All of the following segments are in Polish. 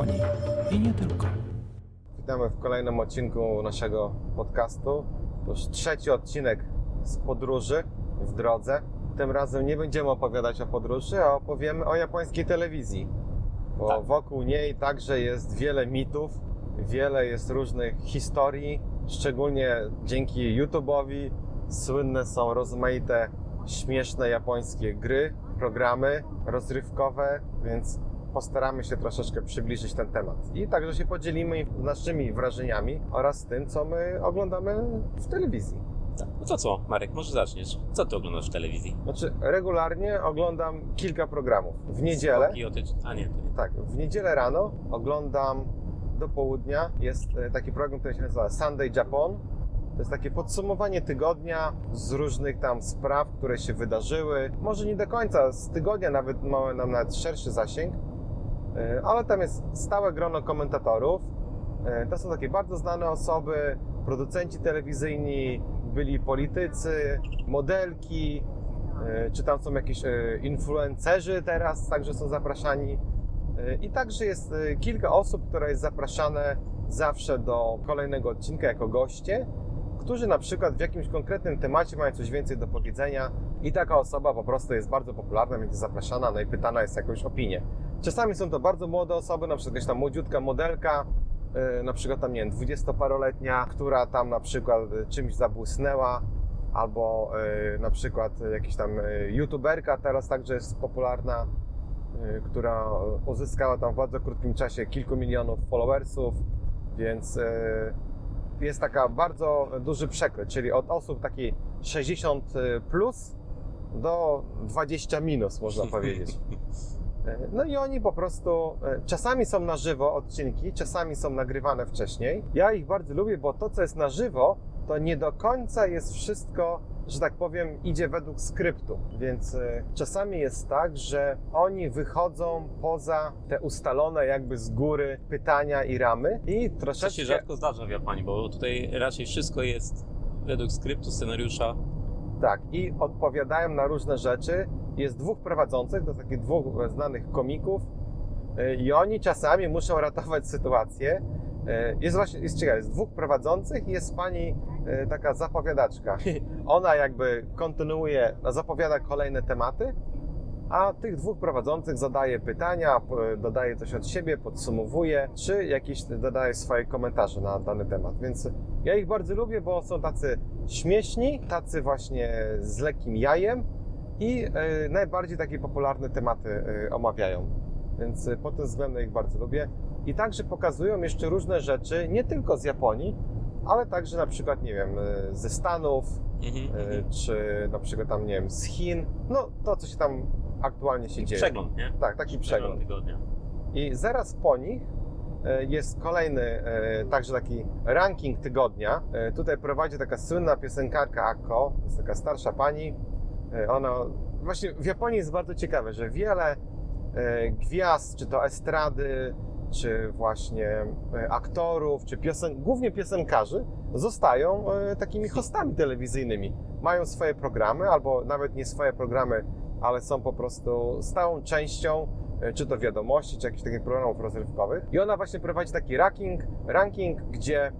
Japonii i nie tylko. Witamy w kolejnym odcinku naszego podcastu. To już trzeci odcinek z podróży w drodze. Tym razem nie będziemy opowiadać o podróży, a opowiemy o japońskiej telewizji. Bo Tak. wokół niej także jest wiele mitów, wiele jest różnych historii, szczególnie dzięki YouTube'owi słynne są rozmaite śmieszne japońskie gry, programy rozrywkowe, więc postaramy się troszeczkę przybliżyć ten temat. I także się podzielimy naszymi wrażeniami oraz tym, co my oglądamy w telewizji. Tak. No to co, Marek, może zaczniesz. Co ty oglądasz w telewizji? Znaczy, regularnie oglądam kilka programów. W niedzielę, Skoki, otyczy- A nie, to nie. tak, w niedzielę rano oglądam do południa. Jest e, taki program, który się nazywa Sunday Japan. To jest takie podsumowanie tygodnia z różnych tam spraw, które się wydarzyły. Może nie do końca z tygodnia, nawet mamy nam nawet szerszy zasięg, ale tam jest stałe grono komentatorów. E, To są takie bardzo znane osoby, producenci telewizyjni, byli politycy, modelki, e, czy tam są jakieś e, influencerzy teraz, także są zapraszani. E, I także jest e, kilka osób, które jest zapraszane zawsze do kolejnego odcinka jako goście, którzy na przykład w jakimś konkretnym temacie mają coś więcej do powiedzenia i taka osoba po prostu jest bardzo popularna, więc jest zapraszana, no i pytana jest jakąś opinię. Czasami są to bardzo młode osoby, na przykład jakaś tam młodziutka modelka, e, na przykład tam, nie wiem, dwudziestoparoletnia, która tam na przykład e, czymś zabłysnęła, albo e, na przykład jakiś tam youtuberka teraz także jest popularna, która uzyskała tam w bardzo krótkim czasie kilku milionów followersów, więc jest taka bardzo duży przekrój, czyli od osób takiej 60 plus do 20 minus, można powiedzieć. E, No i oni po prostu e, czasami są na żywo odcinki, czasami są nagrywane wcześniej. Ja ich bardzo lubię, bo to, co jest na żywo, to nie do końca jest wszystko, że tak powiem, idzie według skryptu. Więc e, czasami jest tak, że oni wychodzą poza te ustalone jakby z góry pytania i ramy i To się troszeczkę... rzadko zdarza w Japonii, bo tutaj raczej wszystko jest według skryptu, scenariusza. Tak, i odpowiadają na różne rzeczy. Jest dwóch prowadzących, to takich dwóch znanych komików y, i oni czasami muszą ratować sytuację. Y, Jest właśnie, jest ciekawe, jest dwóch prowadzących i jest pani taka zapowiadaczka. Ona jakby kontynuuje, zapowiada kolejne tematy, a tych dwóch prowadzących zadaje pytania, dodaje coś od siebie, podsumowuje, czy jakieś dodaje swoje komentarze na dany temat. Więc ja ich bardzo lubię, bo są tacy śmieszni, tacy właśnie z lekkim jajem i e, najbardziej takie popularne tematy e, omawiają. Więc e, pod tym względem ich bardzo lubię. I także pokazują jeszcze różne rzeczy, nie tylko z Japonii, ale także na przykład, nie wiem, ze Stanów, Mhm, mhm. czy na przykład tam, nie wiem, z Chin. No, to, co się tam aktualnie się dzieje. Przegląd, nie? Tak, taki przegląd. tygodnia. I zaraz po nich jest kolejny, także taki ranking tygodnia. Tutaj prowadzi taka słynna piosenkarka Akko, jest taka starsza pani. E, Ona, właśnie w Japonii jest bardzo ciekawe, że wiele e, gwiazd, czy to estrady, czy właśnie e, aktorów, czy piosen, głównie piosenkarzy, zostają takimi hostami telewizyjnymi. Mają swoje programy, albo nawet nie swoje programy, ale są po prostu stałą częścią czy to wiadomości, czy jakichś takich programów rozrywkowych. I ona właśnie prowadzi taki ranking, ranking gdzie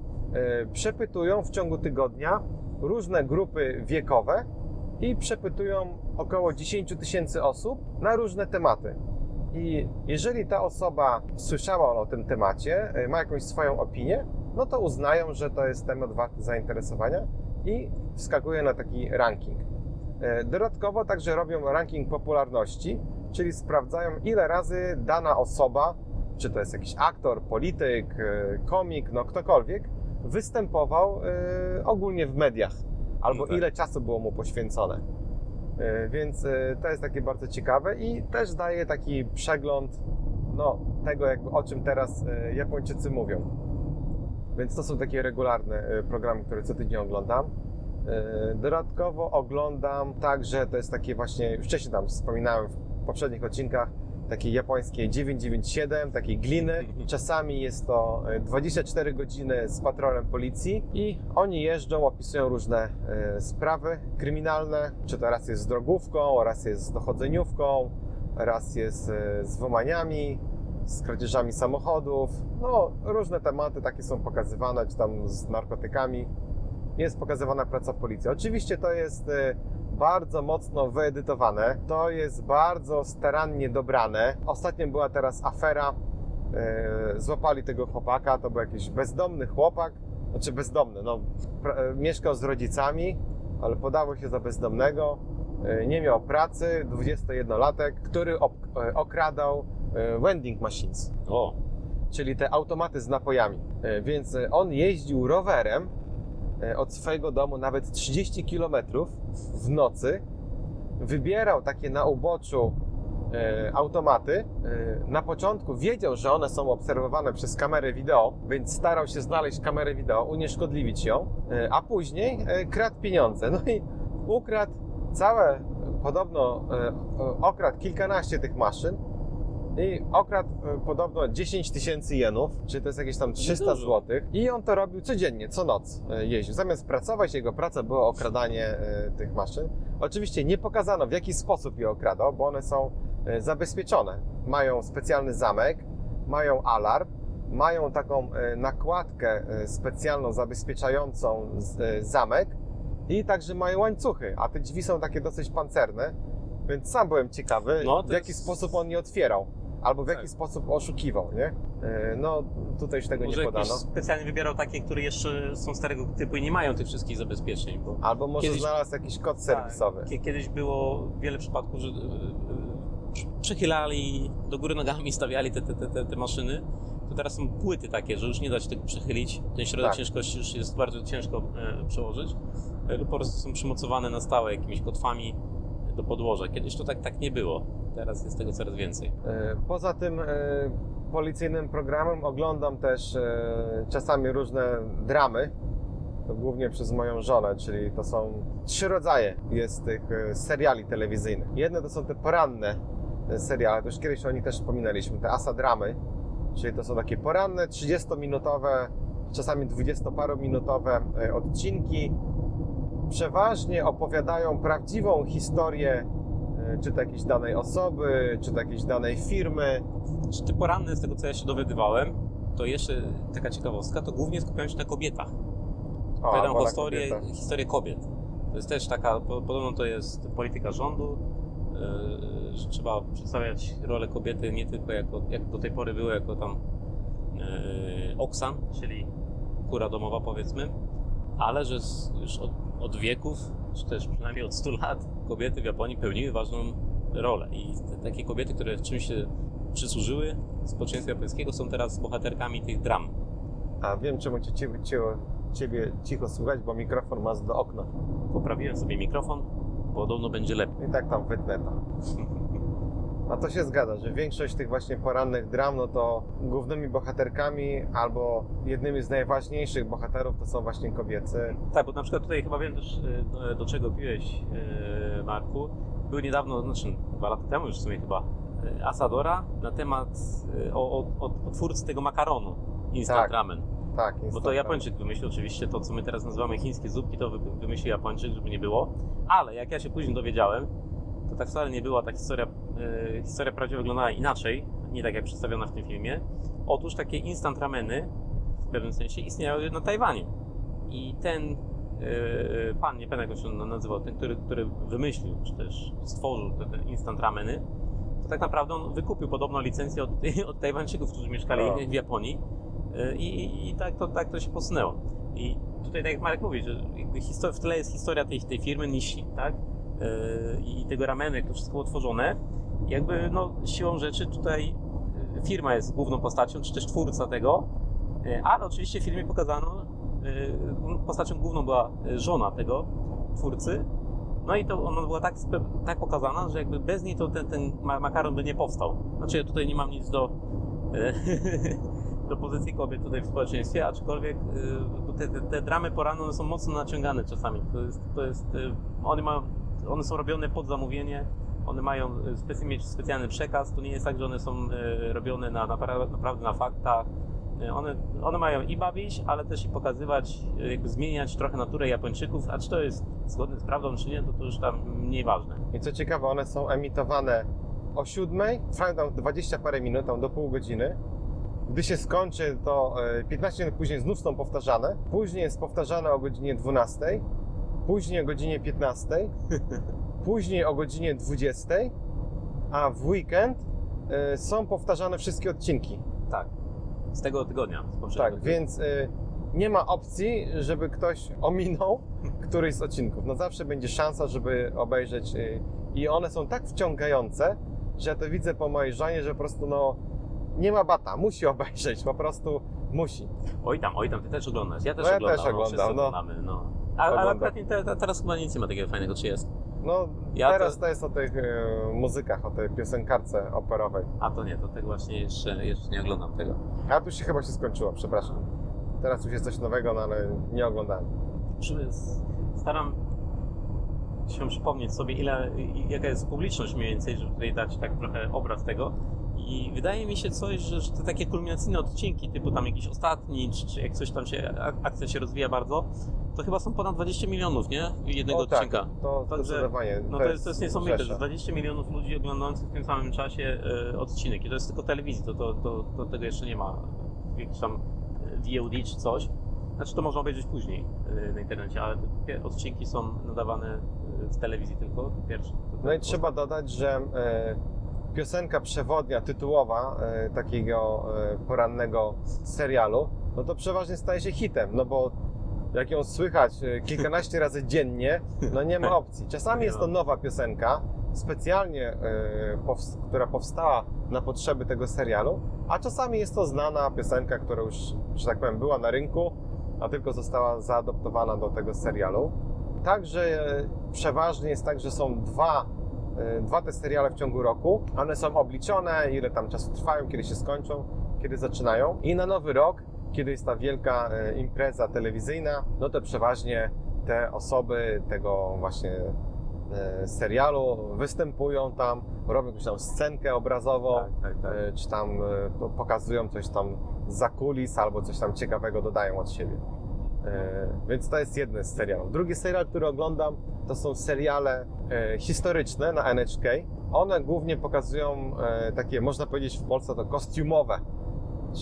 przepytują w ciągu tygodnia różne grupy wiekowe i przepytują około 10 tysięcy osób na różne tematy. I jeżeli ta osoba słyszała o tym temacie, e, ma jakąś swoją opinię, no to uznają, że to jest temat warty zainteresowania i wskakuje na taki ranking. E, Dodatkowo także robią ranking popularności, czyli sprawdzają ile razy dana osoba, czy to jest jakiś aktor, polityk, e, komik, no ktokolwiek, występował ogólnie w mediach, albo No tak. ile czasu było mu poświęcone. E, Więc e, to jest takie bardzo ciekawe i też daje taki przegląd no, tego, jakby, o czym teraz e, Japończycy mówią. Więc to są takie regularne programy, które co tydzień oglądam. Dodatkowo oglądam także, to jest takie właśnie, już wcześniej tam wspominałem w poprzednich odcinkach, takie japońskie 997, takiej gliny. Czasami jest to e, 24 godziny z patrolem policji i oni jeżdżą, opisują różne e, sprawy kryminalne, czy to raz jest z drogówką, raz jest z dochodzeniówką, raz jest e, z włamaniami, z kradzieżami samochodów. No, różne tematy takie są pokazywane, czy tam z narkotykami. Jest pokazywana praca policji. Oczywiście to jest e, bardzo mocno wyedytowane, to jest bardzo starannie dobrane. Ostatnio była teraz afera, e, złapali tego chłopaka, to był jakiś bezdomny chłopak, znaczy bezdomny, no, e, mieszkał z rodzicami, ale podawał się za bezdomnego, e, nie miał pracy, 21-latek, który okradał vending machines, O, czyli te automaty z napojami. Więc on jeździł rowerem od swojego domu nawet 30 km w nocy, wybierał takie na uboczu e, automaty. E, Na początku wiedział, że one są obserwowane przez kamerę wideo, więc starał się znaleźć kamerę wideo, unieszkodliwić ją, e, a później e, kradł pieniądze. No i ukradł całe, podobno e, okradł kilkanaście tych maszyn i okradł e, podobno 10 tysięcy jenów, czyli to jest jakieś tam 300 Dużo. zł. I on to robił codziennie, co noc e, jeździł. Zamiast pracować, jego praca była okradanie e, tych maszyn. Oczywiście nie pokazano w jaki sposób je okradał, bo one są zabezpieczone. Mają specjalny zamek, mają alarm, mają taką nakładkę specjalną zabezpieczającą zamek i także mają łańcuchy, a te drzwi są takie dosyć pancerne, więc sam byłem ciekawy, No, w jaki jest- sposób on je otwierał. Albo w jaki Tak. sposób oszukiwał, nie? E, No, tutaj już tego może nie jakiś podano. specjalnie wybierał takie, które jeszcze są starego typu i nie mają tych wszystkich zabezpieczeń, bo Albo może Kiedyś- znalazł jakiś kod serwisowy. Kie- Kiedyś było wiele przypadków, że e, e, przechylali do góry nogami, stawiali te, te, te, te, maszyny. To teraz są płyty takie, że już nie da się tego przechylić. Ten środek Tak. ciężkości już jest bardzo ciężko e, przełożyć. E, po prostu są przymocowane na stałe jakimiś kotwami do podłoża. Kiedyś to tak, tak nie było. Teraz jest tego coraz więcej. E, Poza tym e, policyjnym programem oglądam też e, czasami różne dramy, to głównie przez moją żonę, czyli to są trzy rodzaje jest tych seriali telewizyjnych. Jedne to są te poranne seriale, to już kiedyś o nich też wspominaliśmy, te asa dramy, czyli to są takie poranne, 30-minutowe, czasami 20-parominutowe e, odcinki. Przeważnie opowiadają prawdziwą historię e, czy to jakiejś danej osoby, czy to jakiejś danej firmy. Czy te poranne, z tego co ja się dowiadywałem, to jeszcze taka ciekawostka, to głównie skupiają się na kobietach. Opowiadają historię, kobietach. historię kobiet. To jest też taka, po- podobno to jest polityka rządu, yy, że trzeba przedstawiać rolę kobiety nie tylko jako, jak do tej pory było, jako tam yy, oksan, czyli kura domowa powiedzmy, ale że już od, od wieków, czy też przynajmniej od 100 lat, kobiety w Japonii pełniły ważną rolę. I te, takie kobiety, które w czymś się przysłużyły społeczeństwu japońskiego, są teraz bohaterkami tych dram. A wiem, czemu cię, ciebie, ciebie cicho słychać, bo mikrofon masz do okna. Poprawiłem sobie mikrofon, podobno będzie lepiej. I tak tam wytnę to. A to się zgadza, że większość tych właśnie porannych dram, no to głównymi bohaterkami albo jednymi z najważniejszych bohaterów to są właśnie kobiecy. Tak, bo na przykład tutaj chyba wiem też e, do, czego piłeś, e, Marku. Był niedawno, znaczy dwa lata temu już w sumie chyba, e, Asadora na temat o, o, o, twórcy tego makaronu Instant Tak, Ramen. Tak, Bo to. Japończyk wymyślił oczywiście to, co my teraz nazywamy chińskie zupki, to wy- wymyślił Japończyk, żeby nie było. Ale jak ja się później dowiedziałem, to tak wcale nie była ta historia, historia prawdziwa wyglądała inaczej, nie tak jak przedstawiona w tym filmie. Otóż takie instant rameny w pewnym sensie istniały na Tajwanie. I ten e, pan, nie pamiętam jak się nazywał, ten, który, który wymyślił, czy też stworzył te, te instant rameny, to tak naprawdę on wykupił podobno licencję od, od Tajwańczyków, którzy mieszkali O. w Japonii. E, I, i, i tak, to, tak to się posunęło. I tutaj, tak jak Marek mówi, że w tle jest historia tej, tej firmy Nishi, tak? I tego ramenu, jak to wszystko było tworzone. Jakby no, siłą rzeczy tutaj e, firma jest główną postacią, czy też twórca tego, e, ale oczywiście w filmie pokazano, e, postacią główną była żona tego twórcy. No i to ona była tak, tak pokazana, że jakby bez niej to ten, ten ma- makaron by nie powstał. Znaczy ja tutaj nie mam nic do, do pozycji kobiet tutaj w społeczeństwie, aczkolwiek te, te, te dramy poranne są mocno naciągane czasami. To jest, to jest, one, mają, one są robione pod zamówienie, one mają e, specy, mieć specjalny przekaz. To nie jest tak, że one są e, robione na, napra- naprawdę na faktach. E, One, one mają i bawić, ale też i pokazywać, jakby zmieniać trochę naturę Japończyków, a czy to jest zgodne z prawdą, czy nie, to, to już tam mniej ważne. I co ciekawe, one są emitowane o 7, trwają tam 20 parę minut, tam do pół godziny. Gdy się skończy, to e, 15 minut później znów są powtarzane. Później jest powtarzane o godzinie 12, później o godzinie 15, później o godzinie 20, a w weekend e, są powtarzane wszystkie odcinki. Tak. Z tego tygodnia. Z poprzedniego Tak, więc y, nie ma opcji, żeby ktoś ominął któryś z odcinków. No zawsze będzie szansa, żeby obejrzeć y, i one są tak wciągające, że ja to widzę po mojej żonie, że po prostu no nie ma bata, musi obejrzeć, po prostu musi. Oj tam, oj tam, ty też oglądasz. Ja też No ja oglądam. też no, oglądam, wszyscy no. oglądamy, no. A, ale Oglądam. akurat te, te, teraz chyba nic nie ma takiego fajnego, czy jest? No Ja teraz to- to... jest o tych y, muzykach, o tej piosenkarce operowej. A to nie, to tego właśnie jeszcze, jeszcze nie oglądam tego. A tu się chyba się skończyło, przepraszam. Teraz już jest coś nowego, no ale nie oglądałem. Staram się przypomnieć sobie, ile, jaka jest publiczność mniej więcej, żeby tutaj dać tak trochę obraz tego. I wydaje mi się coś, że, że te takie kulminacyjne odcinki, typu tam jakiś ostatni, czy, czy jak coś tam się, ak- akcja się rozwija bardzo, to chyba są ponad 20 milionów, nie? Jednego o, tak, odcinka. to Także, zdecydowanie. No to jest, to jest niesamowite, rzesza. że 20 milionów ludzi oglądających w tym samym czasie e, odcinek. I to jest tylko telewizji, to, to, to, to tego jeszcze nie ma. Jakiś tam e, VOD czy coś. Znaczy to można obejrzeć później e, na internecie, ale te odcinki są nadawane w telewizji tylko, pierwsze. No i trzeba dodać, że e, piosenka przewodnia, tytułowa e, takiego e, porannego serialu, no to przeważnie staje się hitem, no bo jak ją słychać e, kilkanaście razy dziennie, no nie ma opcji. Czasami jest to nowa piosenka, specjalnie, która powstała na potrzeby tego serialu, a czasami jest to znana piosenka, która już, że tak powiem, była na rynku, a tylko została zaadoptowana do tego serialu. Także przeważnie jest tak, że są dwa, dwa te seriale w ciągu roku. One są obliczone, ile tam czasu trwają, kiedy się skończą, kiedy zaczynają. I na nowy rok, kiedy jest ta wielka e, impreza telewizyjna, no to przeważnie te osoby tego właśnie e, serialu występują tam, robią jakąś tam scenkę obrazową, Tak, tak, tak. czy tam po- pokazują coś tam za kulis albo coś tam ciekawego dodają od siebie. E, Więc to jest jeden z serialów. Drugi serial, który oglądam, to są seriale e, historyczne na NHK. One głównie pokazują e, takie, można powiedzieć w Polsce to kostiumowe,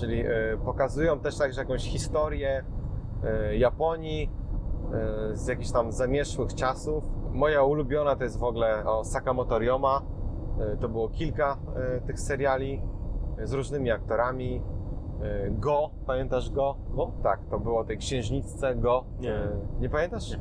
czyli pokazują też także jakąś historię Japonii z jakichś tam zamieszłych czasów. Moja ulubiona to jest w ogóle o Sakamoto Ryoma. To było kilka tych seriali z różnymi aktorami. E, Go, pamiętasz Go? Go? Tak, to było o tej księżniczce Go. Nie. E, Nie pamiętasz? Nie.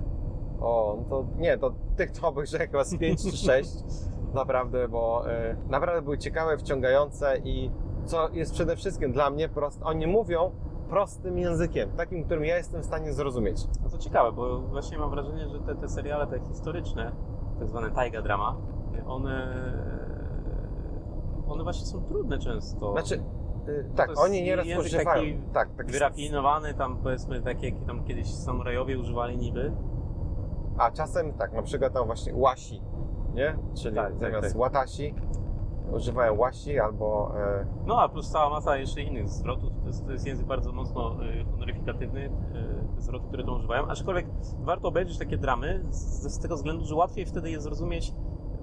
O, no to nie, to tych to obejrzałem chyba z 5 czy 6. Naprawdę, bo e, naprawdę były ciekawe, wciągające i co jest przede wszystkim dla mnie proste, oni mówią prostym językiem, takim, którym ja jestem w stanie zrozumieć. No to ciekawe, bo właśnie mam wrażenie, że te, te seriale te historyczne, tak zwane taiga drama, one, one właśnie są trudne często. Znaczy, tak, jest oni nieraz używają. taki tak, taki wyrafinowany, tam powiedzmy tak jak tam kiedyś samurajowie używali niby. A czasem tak, na przykład tam właśnie łasi, nie? Czyli Tak, tak, zamiast tak. łatasi używają łasi albo e, No a plus cała masa jeszcze innych zwrotów. To jest, to jest język bardzo mocno y, honoryfikatywny, y, te zwroty, które to używają. Aczkolwiek warto obejrzeć takie dramy z, z tego względu, że łatwiej wtedy jest zrozumieć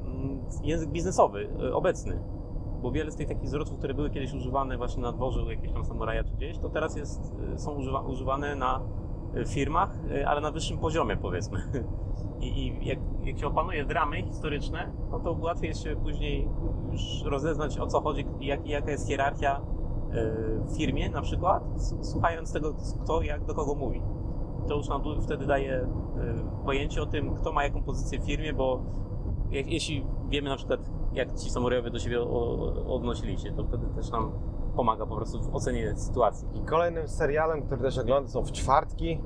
mm, język biznesowy, y, obecny. Bo wiele z tych takich zwrotów, które były kiedyś używane właśnie na dworze u jakiegoś tam samuraja czy gdzieś, to teraz jest, y, są używa, używane na y, firmach, y, ale na wyższym poziomie powiedzmy. I, i jak, jak się opanuje dramy historyczne, no to łatwiej jest się później już rozeznać o co chodzi i jak, jaka jest hierarchia w firmie na przykład, słuchając tego, kto jak do kogo mówi. To już nam wtedy daje pojęcie o tym, kto ma jaką pozycję w firmie, bo jak, jeśli wiemy na przykład, jak ci samurajowie do siebie o, odnosili się, to wtedy też nam pomaga po prostu w ocenie sytuacji. I kolejnym serialem, który też oglądam są w czwartki.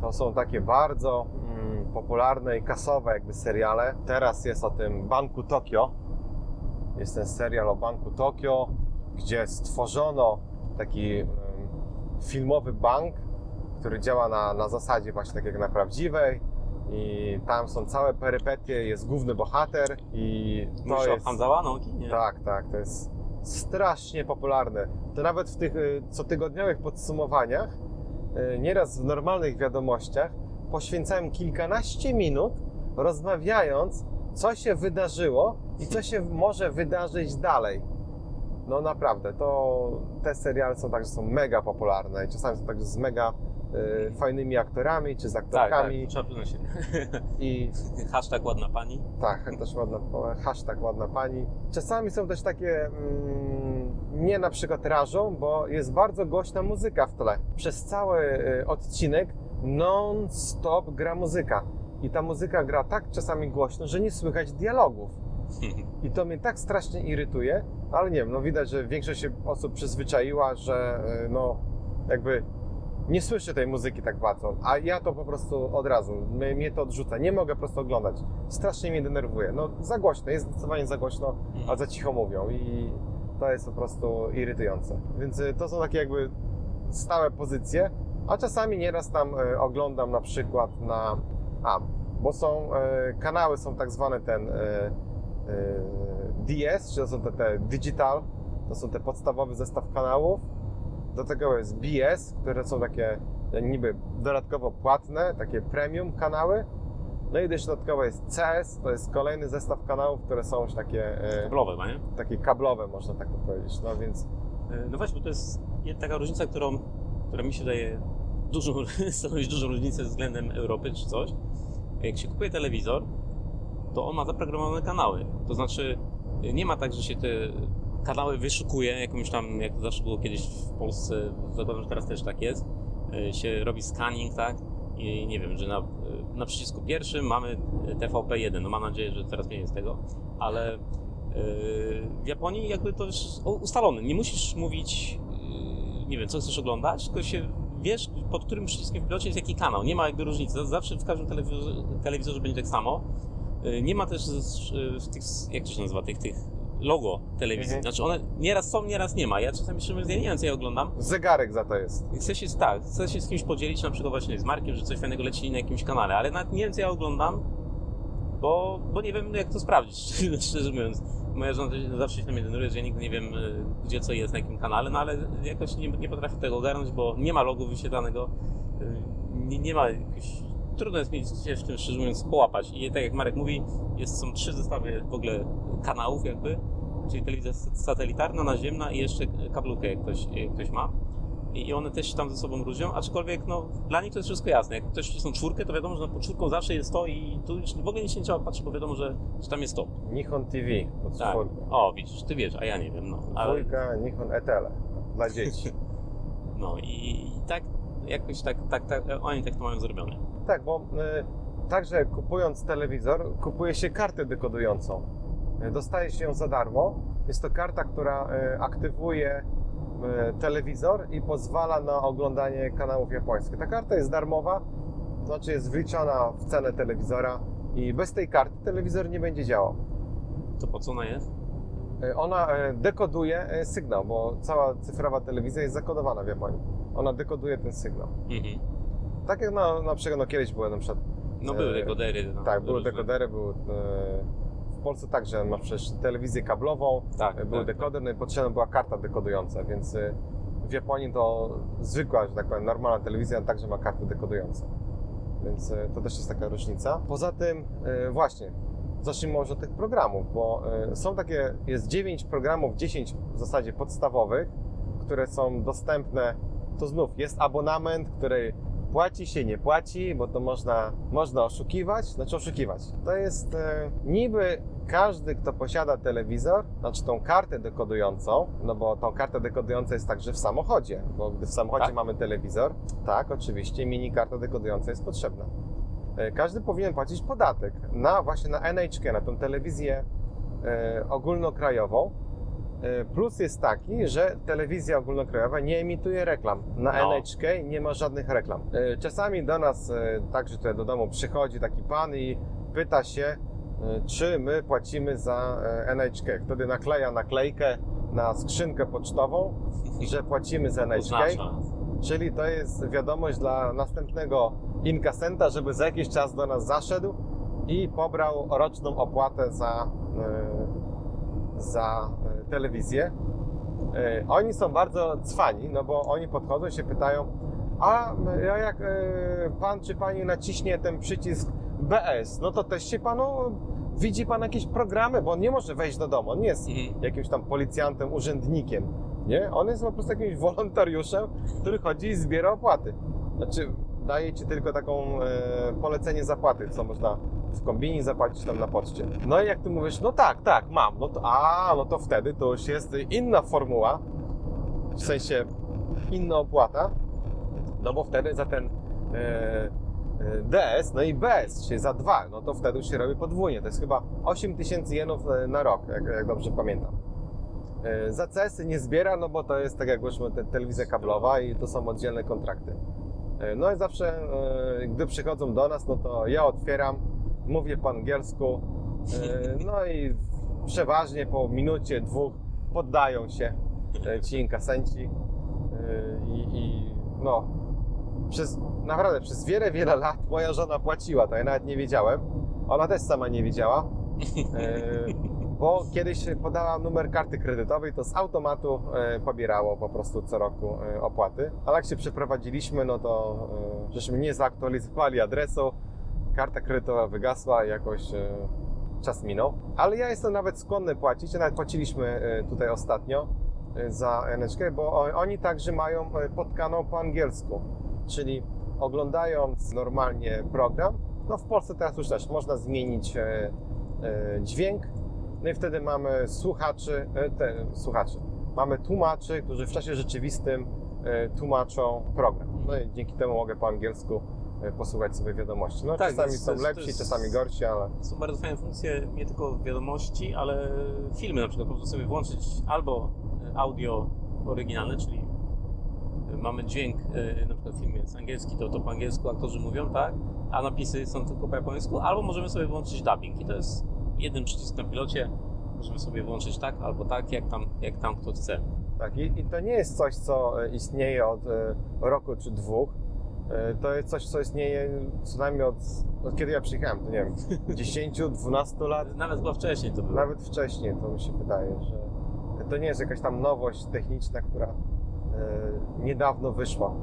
To są takie bardzo mm, popularne i kasowe jakby seriale. Teraz jest o tym Banku Tokio. Jest ten serial o Banku Tokio, gdzie stworzono taki em, filmowy bank, który działa na, na zasadzie właśnie tak jak na prawdziwej. I tam są całe perypetie, jest główny bohater i to o jest... Nie. Tak, tak, to jest strasznie popularne. To nawet w tych y, cotygodniowych podsumowaniach, y, nieraz w normalnych wiadomościach, poświęcałem kilkanaście minut rozmawiając, co się wydarzyło i co się może wydarzyć dalej. No naprawdę, to te seriale są także są mega popularne i czasami są także z mega y, fajnymi aktorami czy z Tak, tak, aktorkami trzeba się. i Hashtag ładna pani. tak, też ładna, hashtag ładna pani. Czasami są też takie, mm, nie na przykład rażą, bo jest bardzo głośna muzyka w tle. Przez cały y, odcinek non-stop gra muzyka. I ta muzyka gra tak czasami głośno, że nie słychać dialogów. I to mnie tak strasznie irytuje, ale nie wiem, no widać, że większość się osób przyzwyczaiła, że y, no jakby nie słyszę tej muzyki tak bardzo, a ja to po prostu od razu, mnie, to odrzuca, nie mogę po prostu oglądać. Strasznie mnie denerwuje. No za głośno, jest zdecydowanie za głośno, a za cicho mówią i to jest po prostu irytujące. Więc y, to są takie jakby stałe pozycje, a czasami nieraz tam y, oglądam na przykład na... A, bo są, y, kanały są tak zwane ten DS, czy to są te, te digital, to są te podstawowy zestaw kanałów. Do tego jest BS, które są takie e, niby dodatkowo płatne, takie premium kanały. No i dodatkowo jest CS, to jest kolejny zestaw kanałów, które są już takie, e, Kablowe, ma, nie? takie kablowe, można tak to powiedzieć. No więc E, No właśnie, bo to jest taka różnica, którą, która mi się daje dużą, stanowić dużą różnicę względem Europy czy coś. Jak się kupuje telewizor, to on ma zaprogramowane kanały. To znaczy, e, nie ma tak, że się te kanały wyszukuje, jakąś tam, jak to zawsze było kiedyś w Polsce, zakładam, że teraz też tak jest, e, się robi scanning, tak? I nie wiem, że na, e, na przycisku pierwszym mamy TVP1, no mam nadzieję, że teraz nie jest tego, ale w Japonii jakby to już ustalone. Nie musisz mówić, nie wiem, co chcesz oglądać, tylko się wiesz, pod którym przyciskiem w pilocie jest jaki kanał. Nie ma jakby różnicy. Zawsze w każdym telewizorze, telewizorze będzie tak samo. Nie ma też w tych, jak to się nazywa, tych, tych logo telewizji. Mhm. Znaczy one nieraz są, nieraz nie ma. Ja czasami szczerze mówiąc, ja nie wiem, co ja oglądam. zegarek za to jest. Chcę się, tak, chcę się z kimś podzielić, na przykład właśnie z Markiem, że coś fajnego leci na jakimś kanale, ale nawet nie wiem, co ja oglądam, bo, bo nie wiem, jak to sprawdzić, szczerze mówiąc. Moja żona zawsze się na mnie denerwuje, że ja nigdy nie wiem, y, gdzie co jest, na jakim kanale, no ale jakoś nie, nie potrafię tego ogarnąć, bo nie ma logu wyświetlanego, y, nie, nie ma jakichś... Trudno jest mi się w tym, szczerze mówiąc, połapać. I tak jak Marek mówi, jest, są trzy zestawy w ogóle kanałów jakby, czyli telewizja satelitarna, naziemna i jeszcze kablówkę, jak ktoś, jak ktoś ma. I i one też się tam ze sobą różnią, aczkolwiek no, dla nich to jest wszystko jasne. Jak ktoś wcisną czwórkę, to wiadomo, że pod czwórką zawsze jest to i tu już w ogóle nic się nie trzeba patrzeć, bo wiadomo, że, że tam jest to. Nihon TV, pod Tak. czwórką. O, widzisz, ty wiesz, a ja nie wiem, no. Ale, Dwójka Nihon Etele dla dzieci. no i, i tak, jakoś tak, tak, tak, oni tak to mają zrobione. Tak, bo y, także kupując telewizor, kupuje się kartę dekodującą. Y, Dostaje się ją za darmo. Jest to karta, która y, aktywuje telewizor i pozwala na oglądanie kanałów japońskich. Ta karta jest darmowa, znaczy jest wliczona w cenę telewizora i bez tej karty telewizor nie będzie działał. To po co ona jest? Ona dekoduje sygnał, bo cała cyfrowa telewizja jest zakodowana w Japonii. Ona dekoduje ten sygnał. Mhm. Tak jak na, na przykład no, kiedyś były na przykład No były dekodery. No, Tak, były dekodery, były, e, w Polsce także masz przecież telewizję kablową, Tak, e, był tak, dekoder, no i potrzebna była karta dekodująca, więc e, w Japonii to zwykła, że tak powiem, normalna telewizja także ma karty dekodujące. Więc to też jest taka różnica. Poza tym, właśnie, zacznijmy może od tych programów, bo są takie, jest 9 programów, 10 w zasadzie podstawowych, które są dostępne. To znów jest abonament, który płaci się, nie płaci, bo to można, można oszukiwać, znaczy oszukiwać. To jest e, niby każdy, kto posiada telewizor, znaczy tą kartę dekodującą, no bo tą kartę dekodującą jest także w samochodzie, bo gdy w samochodzie Tak? mamy telewizor, tak, oczywiście mini karta dekodująca jest potrzebna. E, Każdy powinien płacić podatek na właśnie na NHK, na tą telewizję e, ogólnokrajową. E, Plus jest taki, że telewizja ogólnokrajowa nie emituje reklam. Na No. NHK nie ma żadnych reklam. E, Czasami do nas, e, także tutaj do domu, przychodzi taki pan i pyta się, czy my płacimy za NHK. Wtedy nakleja naklejkę na skrzynkę pocztową, że płacimy za NHK. Czyli to jest wiadomość dla następnego inkasenta, żeby za jakiś czas do nas zaszedł i pobrał roczną opłatę za, za e, telewizję. E, Oni są bardzo cwani, no bo oni podchodzą i się pytają, a jak e, pan czy pani naciśnie ten przycisk BS, no to też się panu widzi pan jakieś programy, bo on nie może wejść do domu, on nie jest Mhm. jakimś tam policjantem, urzędnikiem, nie? On jest po prostu jakimś wolontariuszem, który chodzi i zbiera opłaty. Znaczy, daje ci tylko taką e, polecenie zapłaty, co można w kombinie zapłacić tam na poczcie. No i jak ty mówisz, no tak, tak, mam, no to, a, no to wtedy to już jest inna formuła, w sensie inna opłata, no bo wtedy za ten e, e, DS, no i BS, czyli za dwa, no to wtedy już się robi podwójnie. To jest chyba 8 tysięcy jenów e, na rok, jak, jak dobrze pamiętam. E, Za CS-y nie zbiera, no bo to jest tak jak już te, telewizja kablowa i to są oddzielne kontrakty. E, No i zawsze, gdy przychodzą do nas, no to ja otwieram, mówię po angielsku, e, no i przeważnie po minucie, dwóch poddają się e, ci inkasenci e, i, i no, przez, naprawdę przez wiele, wiele lat moja żona płaciła, to ja nawet nie wiedziałem. Ona też sama nie wiedziała, bo kiedyś podała numer karty kredytowej, to z automatu pobierało po prostu co roku opłaty. Ale jak się przeprowadziliśmy, no to żeśmy nie zaktualizowali adresu, karta kredytowa wygasła jakoś e, czas minął. Ale ja jestem nawet skłonny płacić, nawet płaciliśmy e, tutaj ostatnio e, za NHK, bo oni także mają pod kanał po angielsku, czyli oglądając normalnie program, no w Polsce teraz już też można zmienić dźwięk, no i wtedy mamy słuchaczy, te, słuchaczy, mamy tłumaczy, którzy w czasie rzeczywistym tłumaczą program. No i dzięki temu mogę po angielsku posłuchać sobie wiadomości. No Tak, czasami jest- są lepsi, jest- czasami gorsi, ale Są bardzo fajne funkcje, nie tylko wiadomości, ale filmy na przykład. Można sobie włączyć albo audio oryginalne, czyli mamy dźwięk, e, na przykład film jest angielski, to, to po angielsku aktorzy mówią, tak? A napisy są tylko po japońsku, albo możemy sobie włączyć dubbing i to jest jeden przycisk na pilocie. Możemy sobie włączyć tak albo tak, jak tam, jak tam kto chce. Tak, i, i to nie jest coś, co e, istnieje od e, roku czy dwóch. E, To jest coś, co istnieje co najmniej od, od kiedy ja przyjechałem, to nie wiem, 10-12 lat, Nawet chyba wcześniej to było. nawet wcześniej, to mi się wydaje, że to nie jest jakaś tam nowość techniczna, która e, niedawno wyszła.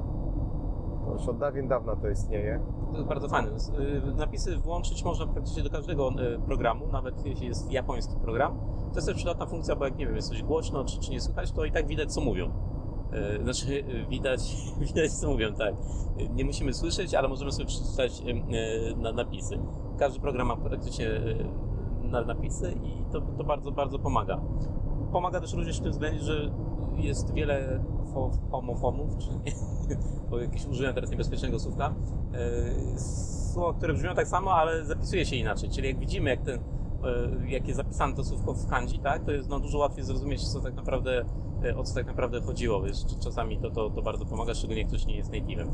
To już od dawien dawna to istnieje. To jest bardzo fajne. Y, Napisy włączyć można praktycznie do każdego y, programu, nawet jeśli jest japoński program. To jest też przydatna funkcja, bo jak nie wiem, jest coś głośno czy, czy nie słychać, to i tak widać co mówią. Y, Znaczy widać, widać co mówią, tak. Nie musimy słyszeć, ale możemy sobie przeczytać y, na napisy. Każdy program ma praktycznie y, na napisy i to, to bardzo, bardzo pomaga. Pomaga też również w tym względzie, że jest wiele fo- homofonów, czy bo jakieś użyłem teraz niebezpiecznego słówka, e, słowa, które brzmią tak samo, ale zapisuje się inaczej. Czyli jak widzimy, jak, ten, e, jak jest zapisane to słówko w kanji, tak, to jest no, dużo łatwiej zrozumieć, co tak naprawdę, e, o co tak naprawdę chodziło. Wiesz, czasami to, to, to bardzo pomaga, szczególnie ktoś nie jest native'em.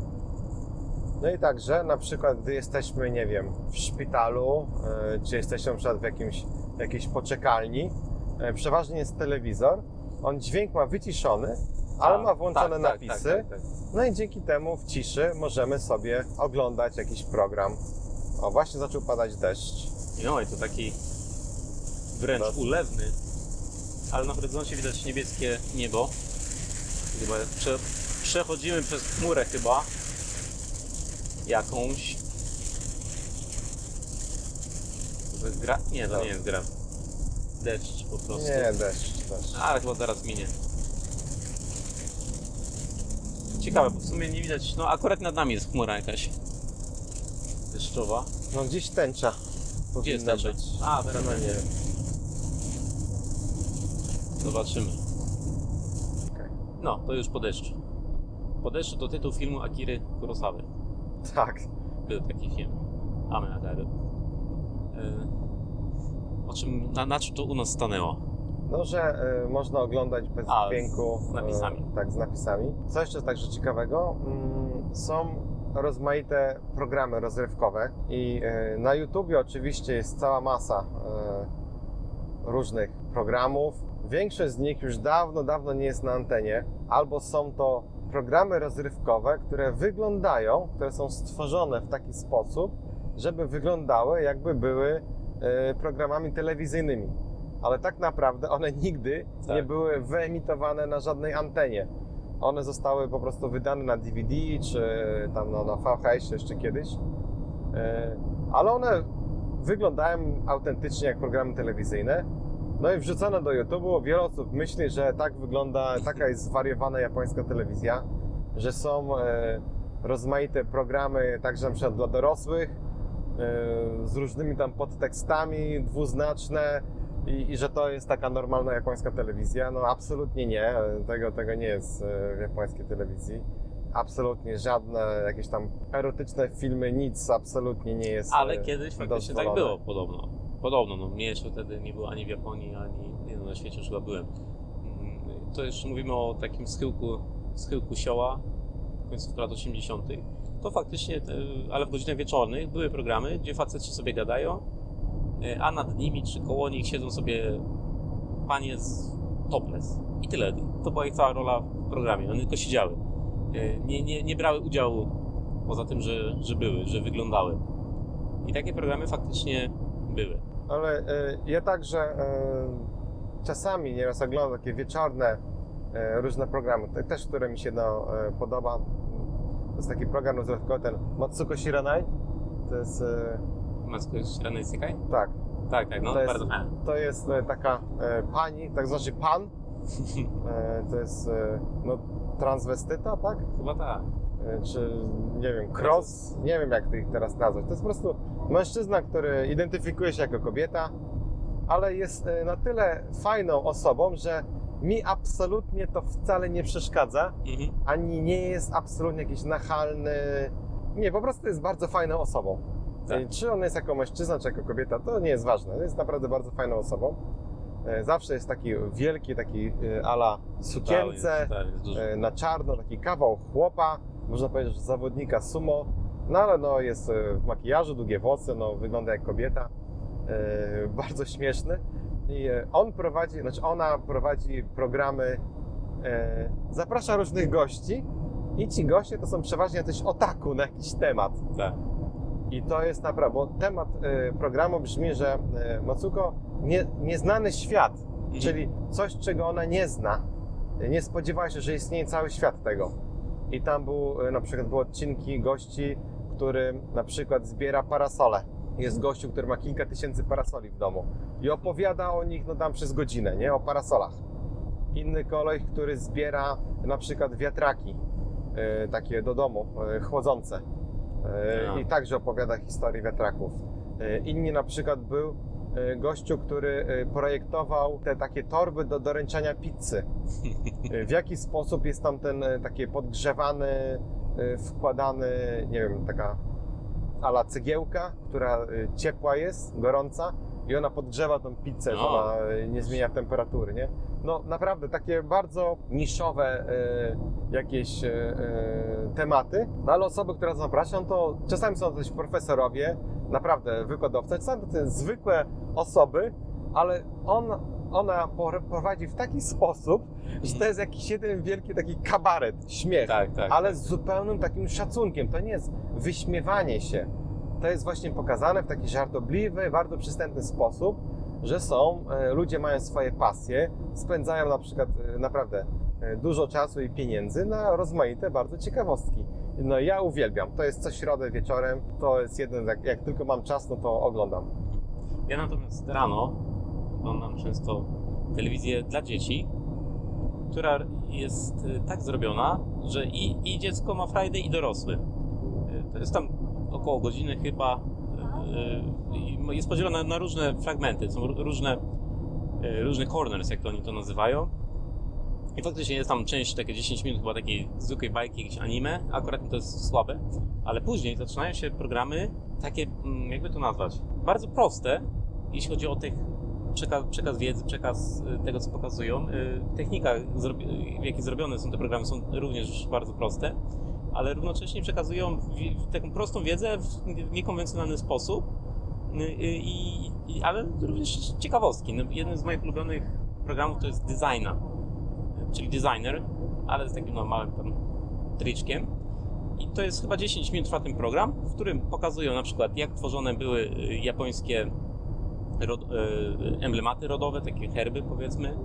No i także na przykład, gdy jesteśmy, nie wiem, w szpitalu, e, czy jesteśmy na przykład w jakimś, jakiejś poczekalni, e, przeważnie jest telewizor, on dźwięk ma wyciszony, ale A, ma włączone tak, tak, napisy, Tak, tak, tak. no i dzięki temu w ciszy możemy sobie oglądać jakiś program. O, właśnie zaczął padać deszcz. No i to taki wręcz ulewny, ale na horyzoncie widać niebieskie niebo. Chyba prze, przechodzimy przez chmurę chyba jakąś. To jest gra? Nie, to nie jest gra. Deszcz po prostu. Nie, deszcz, deszcz. Ale chyba zaraz minie. Ciekawe, bo w sumie nie widać. No akurat nad nami jest chmura jakaś deszczowa. No gdzieś tęcza Gdzie jest tęcza? być. A, teraz No nie wiem. Zobaczymy. No, to już po deszczu. Po deszczu to tytuł filmu Akiry Kurosawy. Tak. Był taki film. Ame Agaru. E, o czym, na, na czym to u nas stanęło? No, że y, można oglądać bez A, dźwięku. z napisami. y, tak, z napisami. Co jeszcze jest także ciekawego? Mm, są rozmaite programy rozrywkowe i y, na YouTubie oczywiście jest cała masa różnych programów. Większość z nich już dawno, dawno nie jest na antenie, albo są to programy rozrywkowe, które wyglądają, które są stworzone w taki sposób, żeby wyglądały jakby były y, programami telewizyjnymi ale tak naprawdę one nigdy Tak. nie były wyemitowane na żadnej antenie. One zostały po prostu wydane na DVD czy tam no, na VHS jeszcze kiedyś. E, Ale one wyglądają autentycznie jak programy telewizyjne. No i wrzucone do YouTube'u. Wiele osób myśli, że tak wygląda, taka jest zwariowana japońska telewizja, że są e, rozmaite programy, także przykład dla dorosłych, e, z różnymi tam podtekstami, dwuznaczne i, i że to jest taka normalna japońska telewizja. No absolutnie nie, tego, tego nie jest e, w japońskiej telewizji. Absolutnie żadne jakieś tam erotyczne filmy, nic absolutnie nie jest. Ale e, kiedyś faktycznie tak było, podobno. Podobno, no mnie jeszcze wtedy nie było ani w Japonii, ani nie, no, na świecie już chyba byłem. Mm, To jeszcze mówimy o takim schyłku, schyłku sioła, końcówka lat 80. To faktycznie, ale w godzinach wieczornych były programy, gdzie faceci sobie gadają, e, a nad nimi czy koło nich siedzą sobie panie z topless. I tyle. To była ich cała rola w programie. One tylko siedziały. E, Nie, nie, nie brały udziału poza tym, że, że były, że wyglądały. I takie programy faktycznie były. Ale e, ja także e, czasami nieraz oglądam takie wieczorne różne programy, te- też które mi się no, podoba. To jest taki program rozrywkowy, ten Matsuko Shiranai. To jest, Matsuko Shiranai Sekai? tak, Tak, tak, no To jest- bardzo fajne. to jest taka pani, tak znaczy pan. To jest no, transwestyta, tak? Chyba tak. E, czy nie wiem, cross, nie wiem jak to ich teraz nazwać. To jest po prostu mężczyzna, który identyfikuje się jako kobieta, ale jest e, na tyle fajną osobą, że mi absolutnie to wcale nie przeszkadza, Mhm. ani nie jest absolutnie jakiś nachalny. Nie, po prostu jest bardzo fajną osobą. Tak. E, Czy on jest jako mężczyzna, czy jako kobieta, to nie jest ważne. Jest naprawdę bardzo fajną osobą. E, Zawsze jest taki wielki, taki e, ala sukience, e, na czarno, taki kawał chłopa, można powiedzieć, że zawodnika sumo, no ale no jest w makijażu, długie włosy, no wygląda jak kobieta, bardzo śmieszny i on prowadzi, znaczy ona prowadzi programy, zaprasza różnych gości i ci goście to są przeważnie jacyś otaku na jakiś temat. Tak. I to jest naprawdę, bo temat e, programu brzmi, że e, Matsuko nie, nieznany świat, Mhm. czyli coś, czego ona nie zna. Nie spodziewała się, że istnieje cały świat tego. I tam był, e, na przykład były odcinki gości, który na przykład zbiera parasole. Jest gościu, który ma kilka tysięcy parasoli w domu i opowiada o nich no tam przez godzinę, nie? O parasolach. Inny koleś, który zbiera na przykład wiatraki takie do domu, chłodzące. E, Ja. I także opowiada historię wiatraków. E, Inni na przykład był e, gościu, który projektował te takie torby do doręczania pizzy. W jaki sposób jest tam ten takie podgrzewany, wkładany, nie wiem, taka ala cegiełka, która ciepła jest, gorąca i ona podgrzewa tą pizzę, że No. ona e, nie zmienia temperatury, nie? No naprawdę takie bardzo niszowe e, jakieś e, e, tematy, no ale osoby, które zapraszam, to czasami są to też profesorowie, naprawdę wykładowcy, czasami to są zwykłe osoby, ale on, ona prowadzi w taki sposób, że to jest jakiś jeden wielki taki kabaret, śmiech, Tak, tak. ale z zupełnym takim szacunkiem. To nie jest wyśmiewanie się. To jest właśnie pokazane w taki żartobliwy, bardzo przystępny sposób, że są, e, ludzie mają swoje pasje, spędzają na przykład e, naprawdę e, dużo czasu i pieniędzy na rozmaite bardzo ciekawostki. No ja uwielbiam. To jest co środę wieczorem, to jest jeden, jak, jak tylko mam czas, no to oglądam. Ja natomiast rano oglądam często telewizję dla dzieci, która jest tak zrobiona, że i, i dziecko ma frajdę, i dorosły. To jest tam około godziny chyba. y, i Jest podzielona na różne fragmenty, są ró- różne, y, różne corners, jak to oni to nazywają. I faktycznie jest tam część, takie 10 minut chyba takiej zwykłej bajki, jakieś anime, akurat to jest słabe, ale później zaczynają się programy takie, mm, jakby to nazwać, bardzo proste, jeśli chodzi o tych przekaz, przekaz wiedzy, przekaz tego, co pokazują. Technika, w jakiej zrobione są te programy, są również bardzo proste, ale równocześnie przekazują taką prostą wiedzę w niekonwencjonalny sposób, Y, y, i, i, ale również ciekawostki. No, jeden z moich ulubionych programów to jest Designa, czyli Designer, ale z takim małym tam triczkiem. I to jest chyba 10 minut trwa ten program, w którym pokazują na przykład jak tworzone były y, japońskie emblematy rodowe, takie herby powiedzmy,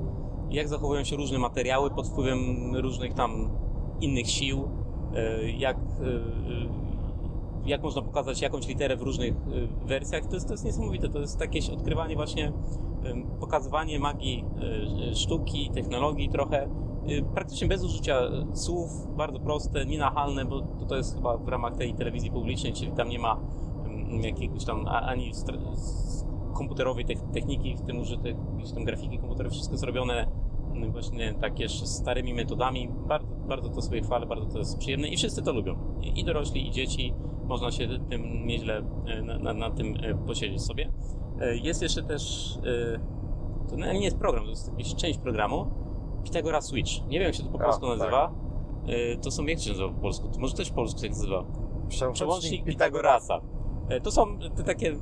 jak zachowują się różne materiały pod wpływem różnych tam innych sił, jak, y, y, jak można pokazać jakąś literę w różnych wersjach. To jest, to jest niesamowite. To jest jakieś odkrywanie właśnie, pokazywanie magii sztuki, technologii trochę. Praktycznie bez użycia słów, bardzo proste, nienachalne, bo to, to jest chyba w ramach tej telewizji publicznej, czyli tam nie ma jakiegoś tam ani komputerowej tech- techniki, w tym użyte jakieś tam grafiki komputerowe, wszystko zrobione właśnie tak jeszcze starymi metodami. Bardzo, bardzo to sobie chwalę, bardzo to jest przyjemne i wszyscy to lubią. I, dorośli, i dzieci. Można się tym nieźle e, na, na, na tym e, posiedzieć sobie. E, Jest jeszcze też, to nie jest program, to jest jakaś część programu, Pythagora Switch. Nie wiem jak się to po A, polsku tak. nazywa. E, To są, jak się nazywa po polsku? To może też po polsku się nazywa. Przełącznik Pitagorasa. E, To są te takie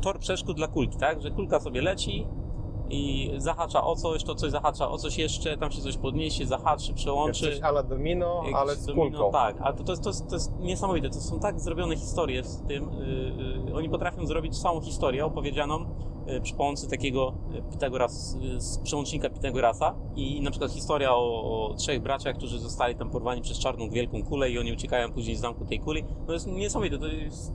tor przeszkód dla kulki, tak? Że kulka sobie leci i zahacza o coś, to coś zahacza o coś jeszcze, tam się coś podniesie, zahaczy, Jest przełączy. coś ala domino, ale z domino, kulką. Tak, ale to, to, jest, to, jest, to jest niesamowite. To są tak zrobione historie z tym. Yy, oni potrafią zrobić całą historię opowiedzianą yy, przy pomocy takiego yy, Pitagoras, yy, z przełącznika Pitagorasa. I na przykład historia o, o trzech braciach, którzy zostali tam porwani przez czarną wielką kulę i oni uciekają później z zamku tej kuli. No jest niesamowite. To jest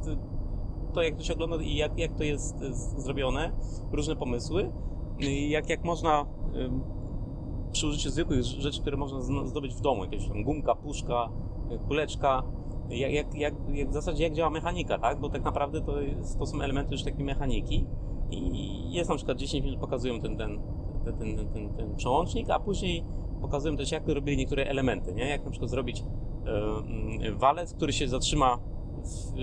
to, jak to się ogląda i jak, jak to jest zrobione, różne pomysły. Yy, Jak, jak można przy użyciu zwykłych rzeczy, które można zdobyć w domu, jakaś tam gumka, puszka, y, kuleczka, jak, jak, jak, jak w zasadzie jak działa mechanika, tak? Bo tak naprawdę to, jest, to są elementy już takiej mechaniki i jest na przykład 10 minut pokazują ten, ten, ten, ten, ten, ten, przełącznik, a później pokazują też jak robili niektóre elementy, nie? Jak na przykład zrobić walec, który się zatrzyma w,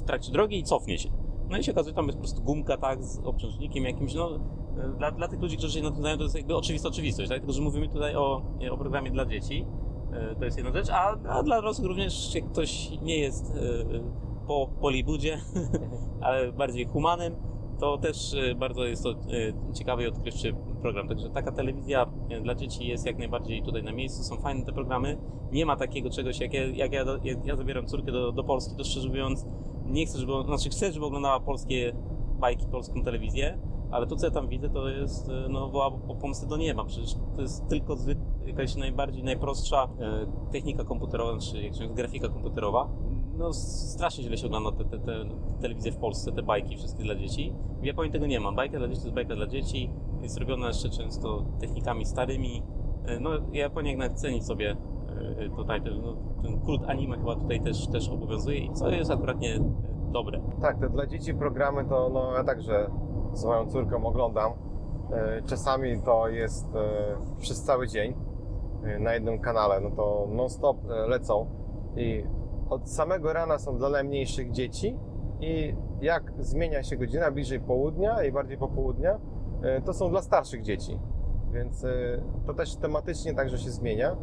w trakcie drogi i cofnie się. No i się okazuje, tam jest po prostu gumka, tak, z obciążnikiem jakimś, no e, dla, dla tych ludzi, którzy się na tym znają, to jest jakby oczywista oczywistość, tak? Tylko, że mówimy tutaj o, o programie dla dzieci, e, to jest jedna rzecz, a, a dla dorosłych również, jak ktoś nie jest e, po Polibudzie, ale bardziej humanym, to też e, bardzo jest to e, ciekawy i odkrywczy program. Także taka telewizja e, dla dzieci jest jak najbardziej tutaj na miejscu. Są fajne te programy. Nie ma takiego czegoś, jak ja, jak ja, ja zabieram córkę do, do Polski, to szczerze mówiąc nie chcę, żeby, znaczy chcę, żeby oglądała polskie bajki, polską telewizję, ale to, co ja tam widzę, to jest, e, no, woła o pomstę do nieba. Przecież to jest tylko jakaś najbardziej, najprostsza e, technika komputerowa, czy jak się mówi, grafika komputerowa. No, strasznie źle się ogląda te, te, te telewizje w Polsce, te bajki wszystkie dla dzieci. W Japonii tego nie ma. Bajka dla dzieci to jest bajka dla dzieci. Jest robiona jeszcze często technikami starymi. E, No, Japonia jednak ceni sobie tutaj ten, no, ten kult anime chyba tutaj też, też obowiązuje i co jest akurat nie e, dobre. Tak, te dla dzieci programy to no, ja także z moją córką oglądam. E, Czasami to jest e, przez cały dzień e, na jednym kanale, no to non-stop e, lecą i od samego rana są dla najmniejszych dzieci i jak zmienia się godzina bliżej południa i bardziej popołudnia, e, to są dla starszych dzieci. Więc e, to też tematycznie także się zmienia.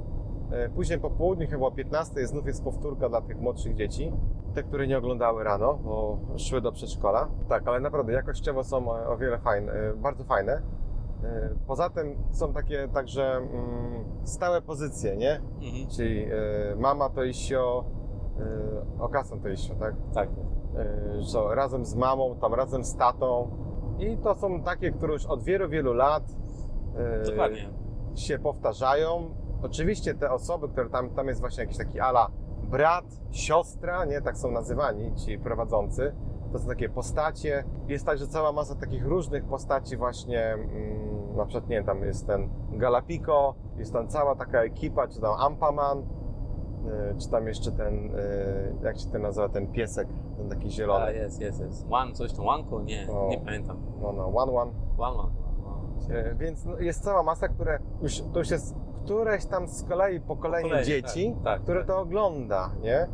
E, Później po południu, chyba o 15, znów jest powtórka dla tych młodszych dzieci. Te, które nie oglądały rano, bo szły do przedszkola. Tak, ale naprawdę jakościowo są e, o wiele fajne, e, bardzo fajne. Poza tym są takie także mm, stałe pozycje, nie? Mhm. Czyli mama to isio, okasem to isio, tak? Tak. Że razem z mamą, tam razem z tatą. I to są takie, które już od wielu, wielu lat Dokładnie. się powtarzają. Oczywiście te osoby, które tam, tam jest właśnie jakiś taki ala brat, siostra, nie, tak są nazywani ci prowadzący. To są takie postacie. Jest także cała masa takich różnych postaci właśnie, mm, na przykład, nie tam jest ten Galapico, jest tam cała taka ekipa, czy tam Ampaman, y, czy tam jeszcze ten, y, jak się ten nazywa, ten piesek, ten taki zielony. A, jest, jest, jest. One, coś tam, Wanko? Nie, nie pamiętam. No, no, One One. One, one. E, Więc no, jest cała masa, które już, to już jest któreś tam z kolei pokolenie Pokolenie, dzieci, tak, tak, które tak. to ogląda, nie?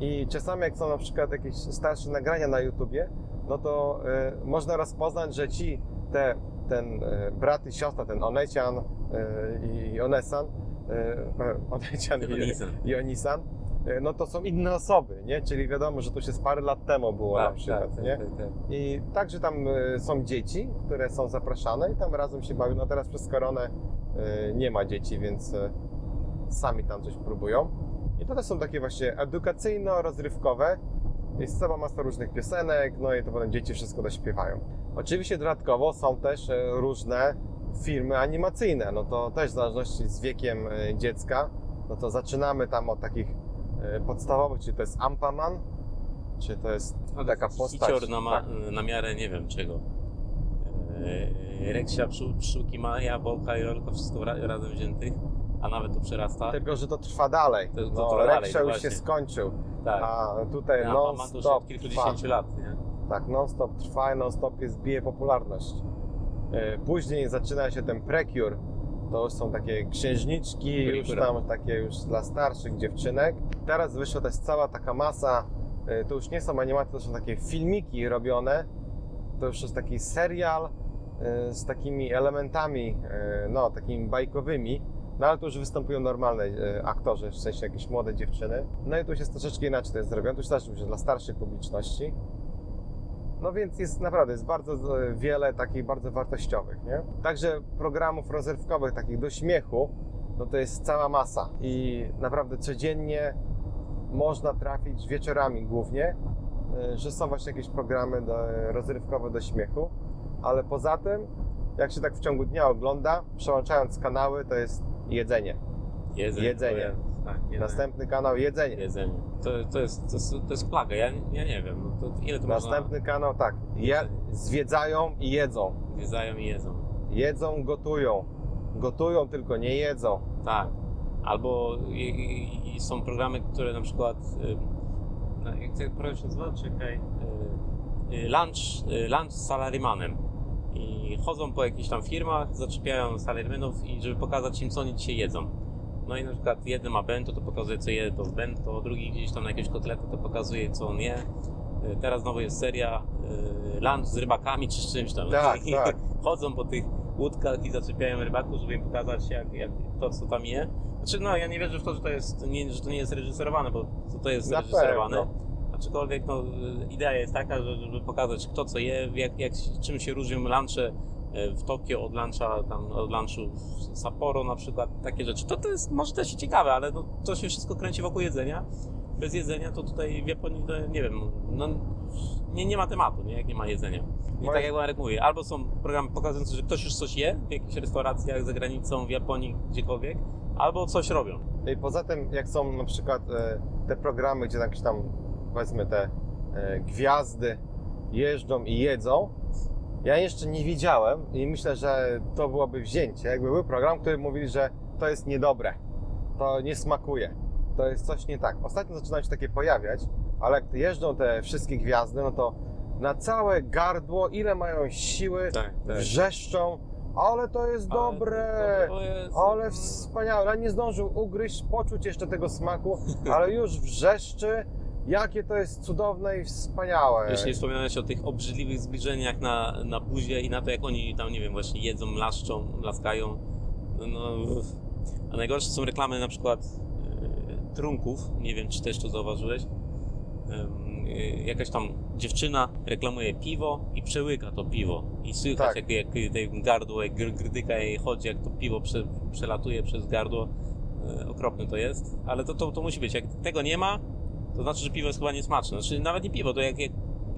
I czasami jak są na przykład jakieś starsze nagrania na YouTubie, no to e, można rozpoznać, że ci, te, ten e, brat i siostra, ten Onecian e, i Onesan, e, Onecian i, Onisan. i Onisan, e, no to są inne osoby, nie? Czyli wiadomo, że to już jest parę lat temu było na przykład, nie? tak, tak. I także tam y, są dzieci, które są zapraszane i tam razem się bawią. No teraz przez koronę y, nie ma dzieci, więc y, sami tam coś próbują. I to też są takie właśnie edukacyjno-rozrywkowe. Jest cała masa różnych piosenek, no i to potem dzieci wszystko dośpiewają. Oczywiście dodatkowo są też y, różne filmy animacyjne. No to też w zależności z wiekiem dziecka, no to zaczynamy tam od takich podstawowych, czyli to jest Ampaman, Czy to jest No, taka postać? Hicior na, ma, tak. na miarę nie wiem czego. Reksia, pszczół, pszczółki ma jabłka i rolka, wszystko ra, razem wziętych, a nawet to przerasta. Tylko, że to trwa dalej. To- to no, trwa dalej, Reksia już się skończył, tak. a tutaj Ja, non ma to już stop od kilkudziesięciu lat, nie? Tak, non-stop trwa i non-stop jest, bije popularność. E, Później zaczyna się ten precure. To już są takie księżniczki, już tam takie już dla starszych dziewczynek. Teraz wyszła też cała taka masa, e, to już nie są animacje, to są takie filmiki robione. To już jest taki serial z takimi elementami, e, no, takimi bajkowymi. No ale tu już występują normalne e, aktorzy, w sensie jakieś młode dziewczyny. No i tu jest troszeczkę inaczej to jest zrobione. Tu już też już dla starszej publiczności. No więc jest naprawdę, jest bardzo e, wiele takich bardzo wartościowych, nie? Także programów rozrywkowych, takich do śmiechu, no to jest cała masa. I naprawdę codziennie można trafić wieczorami głównie, e, że są właśnie jakieś programy do, rozrywkowe do śmiechu, ale poza tym, jak się tak w ciągu dnia ogląda, przełączając kanały, to jest jedzenie. Jedzenie. Jedzenie. jest- Tak, jedzenie. Następny kanał jedzenie. jedzenie. To, to, jest, to, jest, to jest plaga, ja, ja nie wiem, no to ile to Następny kanał tak, je, zwiedzają i jedzą. można... Zjeżdżają i jedzą. Jedzą, gotują. Gotują, tylko nie jedzą. Tak. Albo i, i, są programy, które na przykład. Jak ten program się nazywa? Czekaj. y, y, Lunch, y, lunch z salarymanem. I chodzą po jakichś tam firmach, zaczepiają salarymanów i żeby pokazać im, co oni dzisiaj jedzą. No i na przykład jeden ma bento, to pokazuje, co je to z bento, drugi gdzieś tam na jakieś kotlety, to pokazuje, co on je. Y, Teraz znowu jest seria y, lunch z rybakami czy z czymś tam. Tak, I tak. chodzą po tych łódkach i zaczepiają rybaków, żeby im pokazać, jak, jak to, co tam je. Znaczy, no, ja nie wierzę w to, że to, jest, nie, że to nie jest reżyserowane, bo to, to jest Na reżyserowane. pewno. Aczkolwiek no, idea jest taka, że- żeby pokazać kto co je, jak, jak, czym się różnią lunche e, w Tokio od luncha, tam, od lunchu w Sapporo na przykład, takie rzeczy. To, to jest może też ciekawe, ale no, to się wszystko kręci wokół jedzenia. Bez jedzenia to tutaj w Japonii, to nie wiem, no, nie, nie ma tematu, nie, jak nie ma jedzenia. I Moje- tak jak Marek mówi, albo są programy pokazujące, że ktoś już coś je w jakichś restauracjach za granicą, w Japonii, gdziekolwiek, albo coś robią. I poza tym, jak są na przykład e, te programy, gdzie jakieś tam, powiedzmy, te e, gwiazdy jeżdżą i jedzą, ja jeszcze nie widziałem i myślę, że to byłoby wzięcie. Jakby był program, który mówili, że to jest niedobre, to nie smakuje, to jest coś nie tak. Ostatnio zaczynają się takie pojawiać, ale jak jeżdżą te wszystkie gwiazdy, no to na całe gardło, ile mają siły, Tak, wrzeszczą, ale to jest dobre, To jest, ale wspaniałe. Ale nie zdążył ugryźć, poczuć jeszcze tego smaku, ale już wrzeszczy, jakie to jest cudowne i wspaniałe. Już nie wspominałeś o tych obrzydliwych zbliżeniach na, na buzię i na to, jak oni tam, nie wiem, właśnie jedzą, laszczą, laskają. No, no, a najgorsze są reklamy na przykład e, trunków. Nie wiem, czy też to zauważyłeś. E, jakaś tam dziewczyna reklamuje piwo i przełyka to piwo. I słychać, Tak. jak, jak tej gardło, jak gr- grdyka jej chodzi, jak to piwo prze, przelatuje przez gardło. E, okropne to jest, ale to, to, to musi być. Jak tego nie ma, to znaczy, że piwo jest chyba niesmaczne. Znaczy, nawet nie piwo, to jak, jak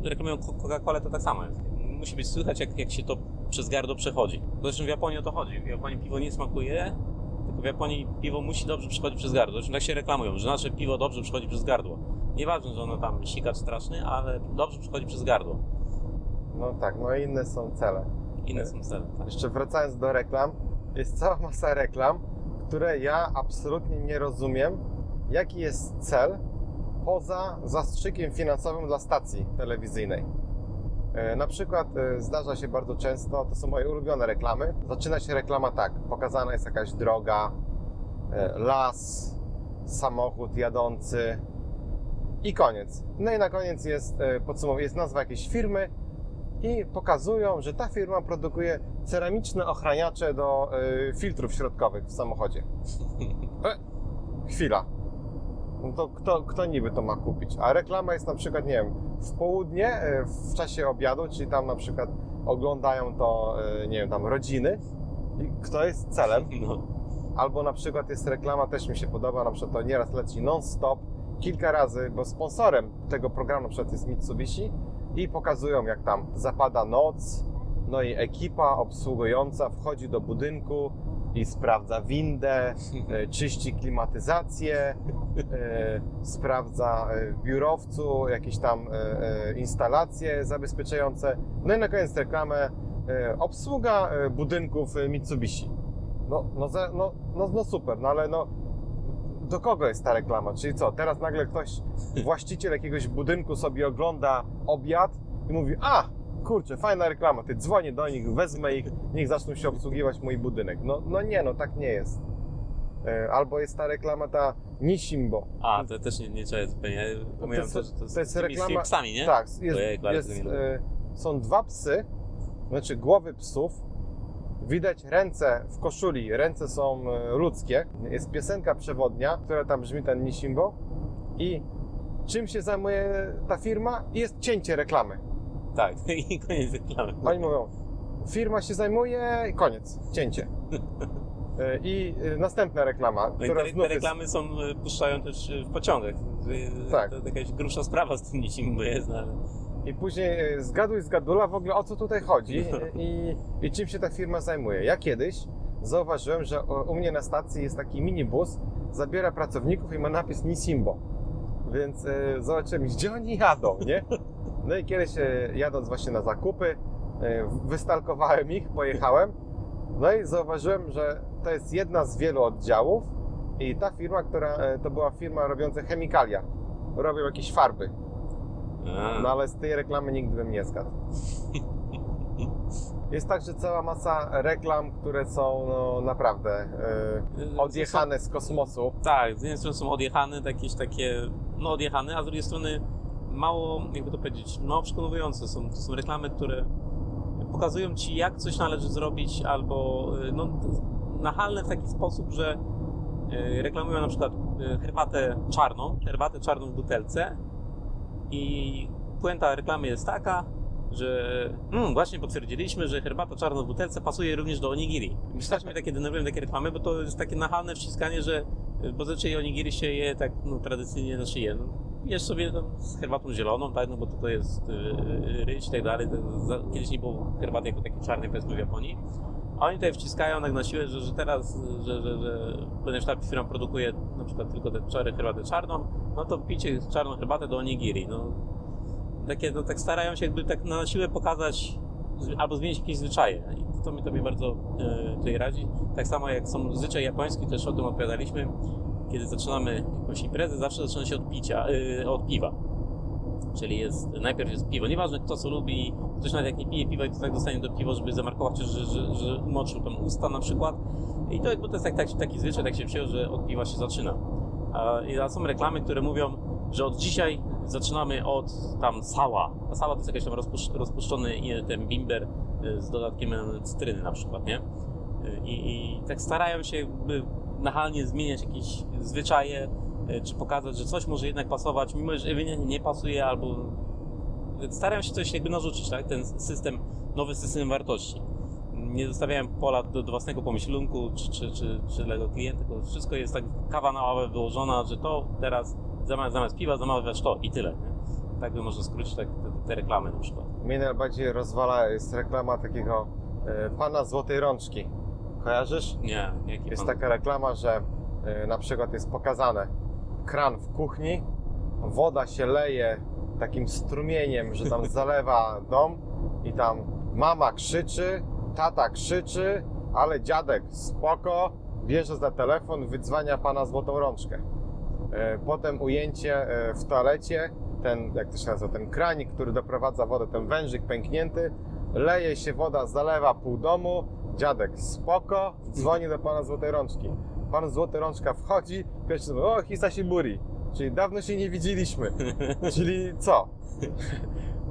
reklamują Co- Coca-Colę, to tak samo jest. Musi być słychać, jak, jak się to przez gardło przechodzi. Zresztą w Japonii o to chodzi. W Japonii piwo nie smakuje, tylko w Japonii piwo musi dobrze przechodzić przez gardło. Zresztą tak się reklamują, że nasze piwo dobrze przechodzi przez gardło. Nieważne, że ono tam sikacz straszny, ale dobrze przechodzi przez gardło. No tak, no inne są cele. Inne są cele. Tak. Jeszcze wracając do reklam, jest cała masa reklam, które ja absolutnie nie rozumiem, jaki jest cel poza zastrzykiem finansowym dla stacji telewizyjnej. E, Na przykład e, zdarza się bardzo często, to są moje ulubione reklamy. Zaczyna się reklama tak, pokazana jest jakaś droga, e, las, samochód jadący i koniec. No i na koniec jest podsumowanie, jest nazwa jakiejś firmy i pokazują, że ta firma produkuje ceramiczne ochraniacze do filtrów środkowych w samochodzie. E, chwila. No to kto, kto niby to ma kupić? A reklama jest na przykład, nie wiem, w południe, e, w czasie obiadu, czyli tam na przykład oglądają to, e, nie wiem, tam rodziny. I kto jest celem? No. Albo na przykład jest reklama, też mi się podoba, na przykład to nieraz leci non-stop, kilka razy, bo sponsorem tego programu na przykład jest Mitsubishi i pokazują jak tam zapada noc, no i ekipa obsługująca wchodzi do budynku i sprawdza windę, e, czyści klimatyzację, e, sprawdza e, w biurowcu jakieś tam instalacje zabezpieczające. No i na koniec reklamę obsługa budynków Mitsubishi. No, no, no, no, no super, no ale no do kogo jest ta reklama? Czyli co, teraz nagle ktoś, właściciel jakiegoś budynku sobie ogląda obiad i mówi, a kurczę, fajna reklama, ty dzwonię do nich, wezmę ich, niech zaczną się obsługiwać mój budynek. No, no nie, no tak nie jest. E, Albo jest ta reklama ta Nishimbo. A, to też nie, nie trzeba zupełnie. Pomijam to, że to, to jest z tymi, reklama- z psami, nie? Tak, jest, jest, miło. e, są dwa psy, znaczy głowy psów. Widać ręce w koszuli, ręce są e, ludzkie. Jest piosenka przewodnia, która tam brzmi ten Nishimbo. I czym się zajmuje ta firma? Jest cięcie reklamy. Tak, i koniec reklamy. Oni mówią, firma się zajmuje i koniec, cięcie. E, I e, następna reklama, No i która te, znów te jest... reklamy są, e, puszczają też w pociągach. Tak. To jakaś grubsza sprawa z tym niczym jest, no, ale I później zgaduj, zgadula w ogóle o co tutaj chodzi No. i, i czym się ta firma zajmuje. Ja kiedyś zauważyłem, że u mnie na stacji jest taki minibus, zabiera pracowników i ma napis Nisimbo. Więc e, zobaczyłem, gdzie oni jadą, nie? No i kiedyś e, jadąc właśnie na zakupy, e, wystalkowałem ich, pojechałem. No i zauważyłem, że to jest jedna z wielu oddziałów i ta firma, która e, to była firma robiąca chemikalia. Robią jakieś farby. No ale z tej reklamy nigdy bym nie zgadł. Jest także cała masa reklam, które są no, naprawdę e, odjechane z kosmosu. Tak, z jednej strony są odjechane, jakieś takie, no odjechane, a z drugiej strony mało, jakby to powiedzieć, mało przekonujące są. To są reklamy, które pokazują ci, jak coś należy zrobić, albo y, no, nachalne w taki sposób, że y, reklamują na przykład y, herbatę czarną, herbatę czarną w butelce i puenta reklamy jest taka, że mm, właśnie potwierdziliśmy, że herbata czarna w butelce pasuje również do onigiri. Strasznie mnie takie denerwują takie reklamy, bo to jest takie nachalne wciskanie, że bo zazwyczaj onigiri się je tak no, tradycyjnie, znaczy je, no, jesz sobie tam z herbatą zieloną, tak, no bo to jest y, y, ryż i tak dalej. Kiedyś nie było herbaty jako takiej czarnej, powiedzmy w Japonii. A oni tutaj wciskają tak na siłę, że, że teraz, że, że, że ponieważ ta firma produkuje na przykład tylko tę czarę herbatę czarną, no to picie czarną herbatę do onigiri. No, takie, no, tak starają się jakby tak na siłę pokazać albo zmienić jakieś zwyczaje. I to mi to mi bardzo e, tutaj radzi. Tak samo jak są zwyczaje japońskie, też o tym opowiadaliśmy. Kiedy zaczynamy jakąś imprezę, zawsze zaczyna się od picia, e, od piwa. Czyli jest, najpierw jest piwo. Nieważne kto co lubi, ktoś nawet jak nie pije piwa i to tak dostanie do piwa, żeby zamarkować, że, że, że umoczył tam usta na przykład. I to, bo to jest tak, tak, taki zwyczaj, tak się przyjął, że od piwa się zaczyna. A, a są reklamy, które mówią, że od dzisiaj zaczynamy od tam sała. A sała to jest jakiś tam rozpuszcz, rozpuszczony i- ten bimber y, z dodatkiem e, cytryny na przykład, nie? Y, I, I tak starają się nachalnie zmieniać jakieś zwyczaje, y, czy pokazać, że coś może jednak pasować, mimo że ewidentnie nie pasuje, albo starają się coś jakby narzucić, tak? Ten system, nowy system wartości. Nie zostawiają pola do, do własnego pomyślunku, czy, czy, czy, czy dla klienta, tylko wszystko jest tak kawa na ławę wyłożona, że to teraz zamiast, zamiast piwa zamawiasz to i tyle. Nie? Tak by można skrócić tak, te, te reklamy na przykład. Mnie najbardziej rozwala jest reklama takiego e, pana złotej rączki. Kojarzysz? Nie, jaki Jest pan... taka reklama, że e, na przykład jest pokazane kran w kuchni, woda się leje takim strumieniem, że tam zalewa dom i tam mama krzyczy, tata krzyczy, ale dziadek spoko, bierze za telefon, wydzwania pana złotą rączkę. E, Potem ujęcie e, w toalecie, ten, jak to się nazywa, ten kranik, który doprowadza wodę, ten wężyk pęknięty, leje się woda, zalewa pół domu, dziadek spoko, dzwoni do pana złotej rączki. Pan złoty rączka wchodzi, pierwszy mówi, o Hisashiburi, czyli dawno się nie widzieliśmy. czyli co?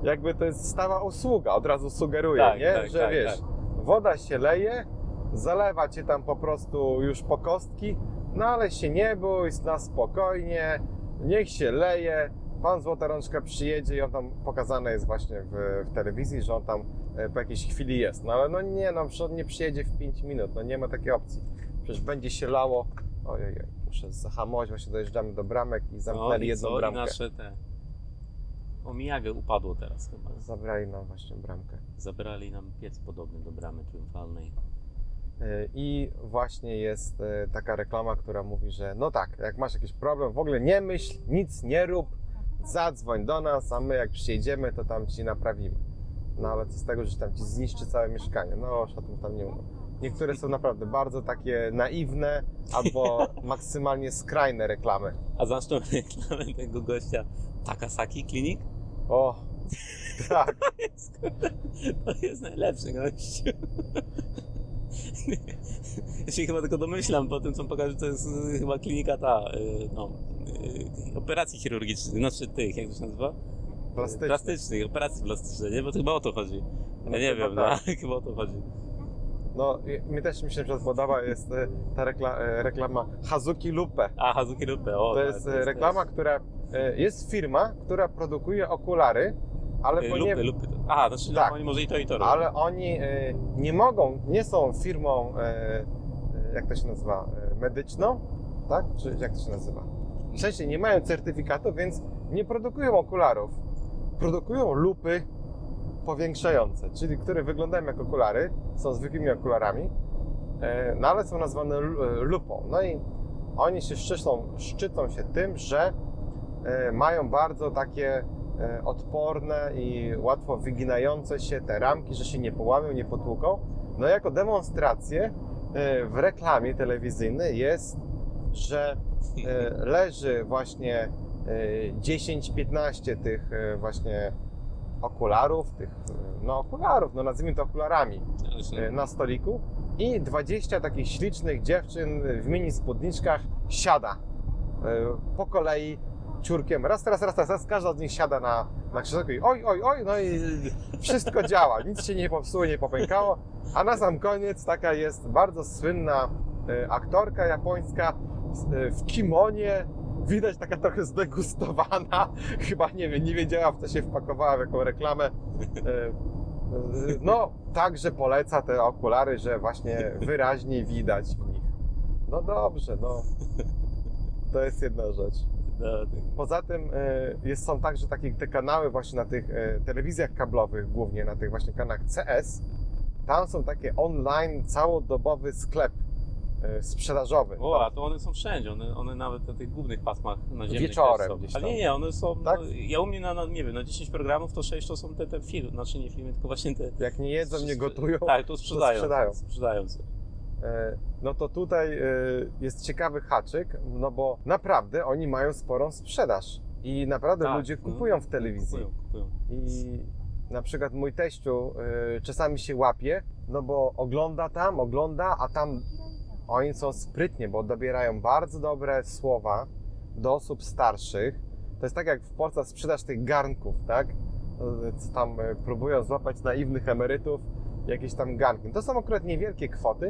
Jakby to jest stała usługa, od razu sugeruje, Tak, nie? tak, że tak, wiesz, tak. woda się leje, zalewa cię tam po prostu już po kostki, no ale się nie bój, na spokojnie, niech się leje. Pan Złota Rączka przyjedzie i on tam pokazane jest właśnie w, w telewizji, że on tam e, po jakiejś chwili jest. No ale no nie, no on nie przyjedzie w 5 minut, no nie ma takiej opcji. Przecież będzie się lało. Ojej, muszę zahamować, właśnie dojeżdżamy do bramek i No zamknęli i jedną co? I bramkę. nasze te... Omijagę upadło teraz chyba. Zabrali nam właśnie bramkę. Zabrali nam piec podobny do bramy triumfalnej. Y, I właśnie jest y, taka reklama, która mówi, że no tak, jak masz jakiś problem, w ogóle nie myśl, nic nie rób, zadzwoń do nas, a my jak przyjedziemy, to tam ci naprawimy. No ale co z tego, że tam ci zniszczy całe mieszkanie? No o tym tam nie mówię. Niektóre są naprawdę bardzo takie naiwne albo maksymalnie skrajne reklamy. A znasz tą reklamę tego gościa Takasaki Clinic? O, tak. To jest najlepszy gościu. Ja się chyba tylko domyślam po tym, co pokaże, to jest chyba klinika ta, y, no, operacji chirurgicznych, znaczy tych, jak to się nazywa? Plastyczny. Plastycznych, operacji plastycznych, nie? Bo to chyba o to chodzi. Ja No nie wiem, tak. no, chyba o to chodzi. No, mi też mi się na podoba jest e, ta rekla, e, reklama Hazuki Lupe. A, Hazuki Rupe, o. To tak, jest e, reklama, która jest firma, która produkuje okulary, ale, Y, ponieważ, Lupy, lupy. A, znaczy, Tak. no, oni może i to, i to robią. ale oni nie mogą, nie są firmą, jak to się nazywa, medyczną, tak? Czy jak to się nazywa? Sensie nie mają certyfikatu, więc nie produkują okularów. Produkują lupy powiększające, czyli które wyglądają jak okulary, są zwykłymi okularami, e, no ale są nazwane e, lupą. No i oni się szczycą, szczycą się tym, że e, mają bardzo takie odporne i łatwo wyginające się te ramki, że się nie połamią, nie potłuką. No jako demonstrację w reklamie telewizyjnej jest, że e, leży właśnie e, 10-15 tych e, właśnie okularów, tych e, no okularów, no nazwijmy to okularami e, na stoliku i 20 takich ślicznych dziewczyn w mini spódniczkach siada e, po kolei ciurkiem, raz, raz, raz, raz, raz, każda z nich siada na, na krzesełku i oj, oj, oj, no i wszystko działa, nic się nie popsuło, nie popękało, a na sam koniec taka jest bardzo słynna e, aktorka japońska w- e, w kimonie, widać taka trochę zdegustowana, chyba nie wiem, nie wiedziała w co się wpakowała, w jaką reklamę. E, e, No, także poleca te okulary, że właśnie wyraźnie widać w nich. No dobrze, no. To jest jedna rzecz. No, tak. Poza tym jest, są także takie te kanały właśnie na tych telewizjach kablowych, głównie na tych właśnie kanałach CS. Tam są takie online, całodobowy sklep e, sprzedażowy. O, a to one są wszędzie, one, one nawet na tych głównych pasmach naziemnych Wieczorem też są. tam. nie, nie, one są, Tak? no, ja u mnie na, na, nie wiem, na 10 programów to 6 to są te, te filmy, znaczy nie filmy, tylko właśnie te... Jak nie jedzą, nie gotują, Tak, to sprzedają. sprzedają. sprzedają coś. E, no to tutaj e, jest ciekawy haczyk, no bo naprawdę oni mają sporą sprzedaż. I naprawdę Tak, ludzie no, kupują w telewizji. Kupują, kupują. I na przykład mój teściu czasami się łapie, no bo ogląda tam, ogląda, a tam oni są sprytnie, bo dobierają bardzo dobre słowa do osób starszych. To jest tak jak w Polsce sprzedaż tych garnków, tak? Co tam y, próbują złapać naiwnych emerytów, jakieś tam garnki. To są akurat niewielkie kwoty,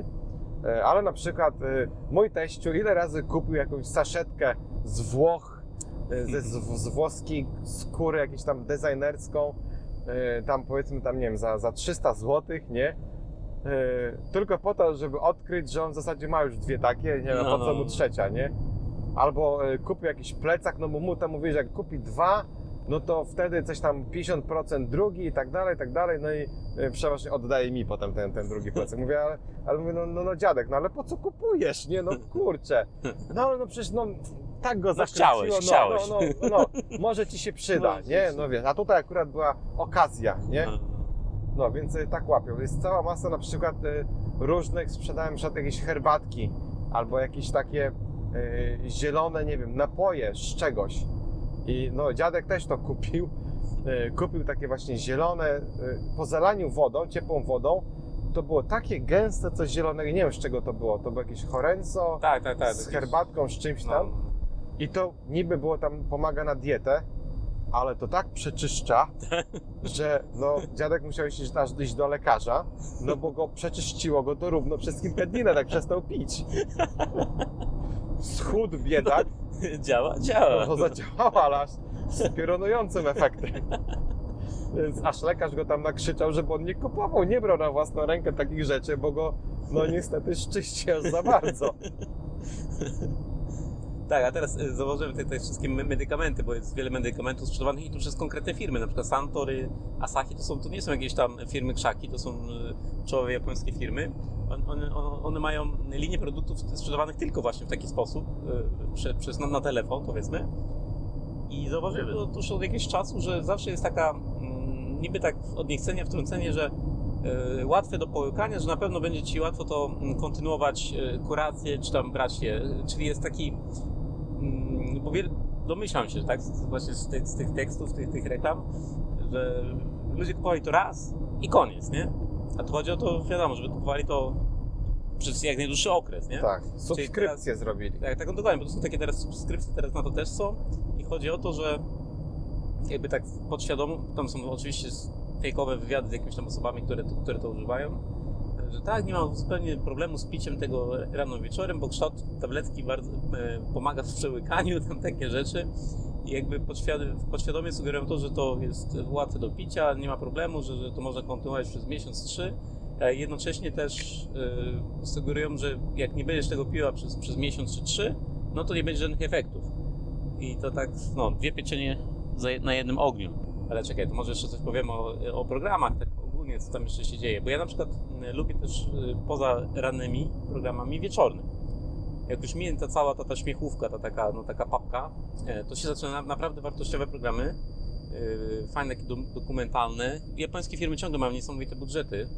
y, ale na przykład y, mój teściu ile razy kupił jakąś saszetkę z Włoch, ze, z, z włoskiej skóry, jakąś tam designerską, tam powiedzmy tam, nie wiem, za, za 300 zł, nie? Y, Tylko po to, żeby odkryć, że on w zasadzie ma już dwie takie, nie wiem, No, po co no. mu trzecia, nie? Albo y, kupił jakiś plecak, no bo mu tam mówi, że jak kupi dwa, no to wtedy coś tam 50% drugi i tak dalej, i tak dalej, no i y, przeważnie oddaje mi potem ten, ten drugi plecak. Mówię, ale, ale mówię, no, no, no dziadek, no ale po co kupujesz, nie? No kurczę. No no przecież no tak go No chciałeś, no, chciałeś. No, no, no, może ci się przyda, nie? No wiesz, a tutaj akurat była okazja, nie? No, No więc y, tak łapią. Jest cała masa na przykład y, różnych, sprzedałem na jakieś herbatki albo jakieś takie y, zielone, nie wiem, napoje z czegoś. I no dziadek też to kupił. Kupił takie właśnie zielone, po zalaniu wodą, ciepłą wodą, to było takie gęste coś zielonego, nie wiem z czego to było, to było jakieś chorenco Tak, tak, tak. z jakieś- herbatką, z czymś no, tam. I to niby było tam, pomaga na dietę, ale to tak przeczyszcza, że no, dziadek musiał iść aż iść do lekarza, no bo go przeczyściło go to równo przez kilka dni, no tak przestał pić. Schudł biedak, Działa, działa. no to zadziałało, ale aż z piorunującym efektem. Więc aż lekarz go tam nakrzyczał, żeby on nie kupował, nie brał na własną rękę takich rzeczy, bo go no niestety szczyści aż za bardzo. Tak, a teraz y, zauważyłem te, te wszystkie me- medykamenty, bo jest wiele medykamentów sprzedawanych i to przez konkretne firmy, na przykład Santory, Asahi, to, są, to nie są jakieś tam firmy krzaki, to są y, czołowe japońskie firmy. On, one, one- one mają linię produktów sprzedawanych tylko właśnie w taki sposób, y, prze, przez, na, na telefon powiedzmy. I zauważyłem otóż od jakiegoś czasu, że zawsze jest taka mm, niby tak od niechcenia wtrącenie, że łatwe do połykania, że na pewno będzie Ci łatwo to mm, kontynuować kurację, czy tam brać je. Czyli jest taki, bo wiel, domyślam się, że tak, właśnie z tych, z tych tekstów, tych, tych reklam, że ludzie kupowali to raz i koniec, nie? A tu chodzi o to, wiadomo, żeby kupowali to przez jak najdłuższy okres, nie? Tak, subskrypcję teraz- zrobili. Tak, tak, no dokładnie, bo to są takie teraz subskrypcje, teraz na to też są i chodzi o to, że jakby tak podświadomie, tam są oczywiście fejkowe wywiady z jakimiś tam osobami, które które to używają, że tak, nie mam zupełnie problemu z piciem tego rano wieczorem, bo kształt tabletki bardzo e, pomaga w przełykaniu, tam takie rzeczy i jakby podświadomie, podświadomie sugerują to, że to jest łatwe do picia, nie ma problemu, że, że to można kontynuować przez miesiąc, trzy, jednocześnie też e, sugerują, że jak nie będziesz tego piła przez, przez miesiąc czy trzy, no to nie będzie żadnych efektów. I to tak, no, dwie pieczenie na jednym ogniu. Ale czekaj, to może jeszcze coś powiem o, o programach, tak co tam jeszcze się dzieje. Bo ja na przykład y, lubię też y, poza rannymi programami wieczorne. Jak już minie ta cała ta, ta śmiechówka, ta taka, no, taka papka, e, to się zaczyna na, naprawdę wartościowe programy. y, Fajne, takie dokumentalne. Japońskie firmy ciągle mają niesamowite budżety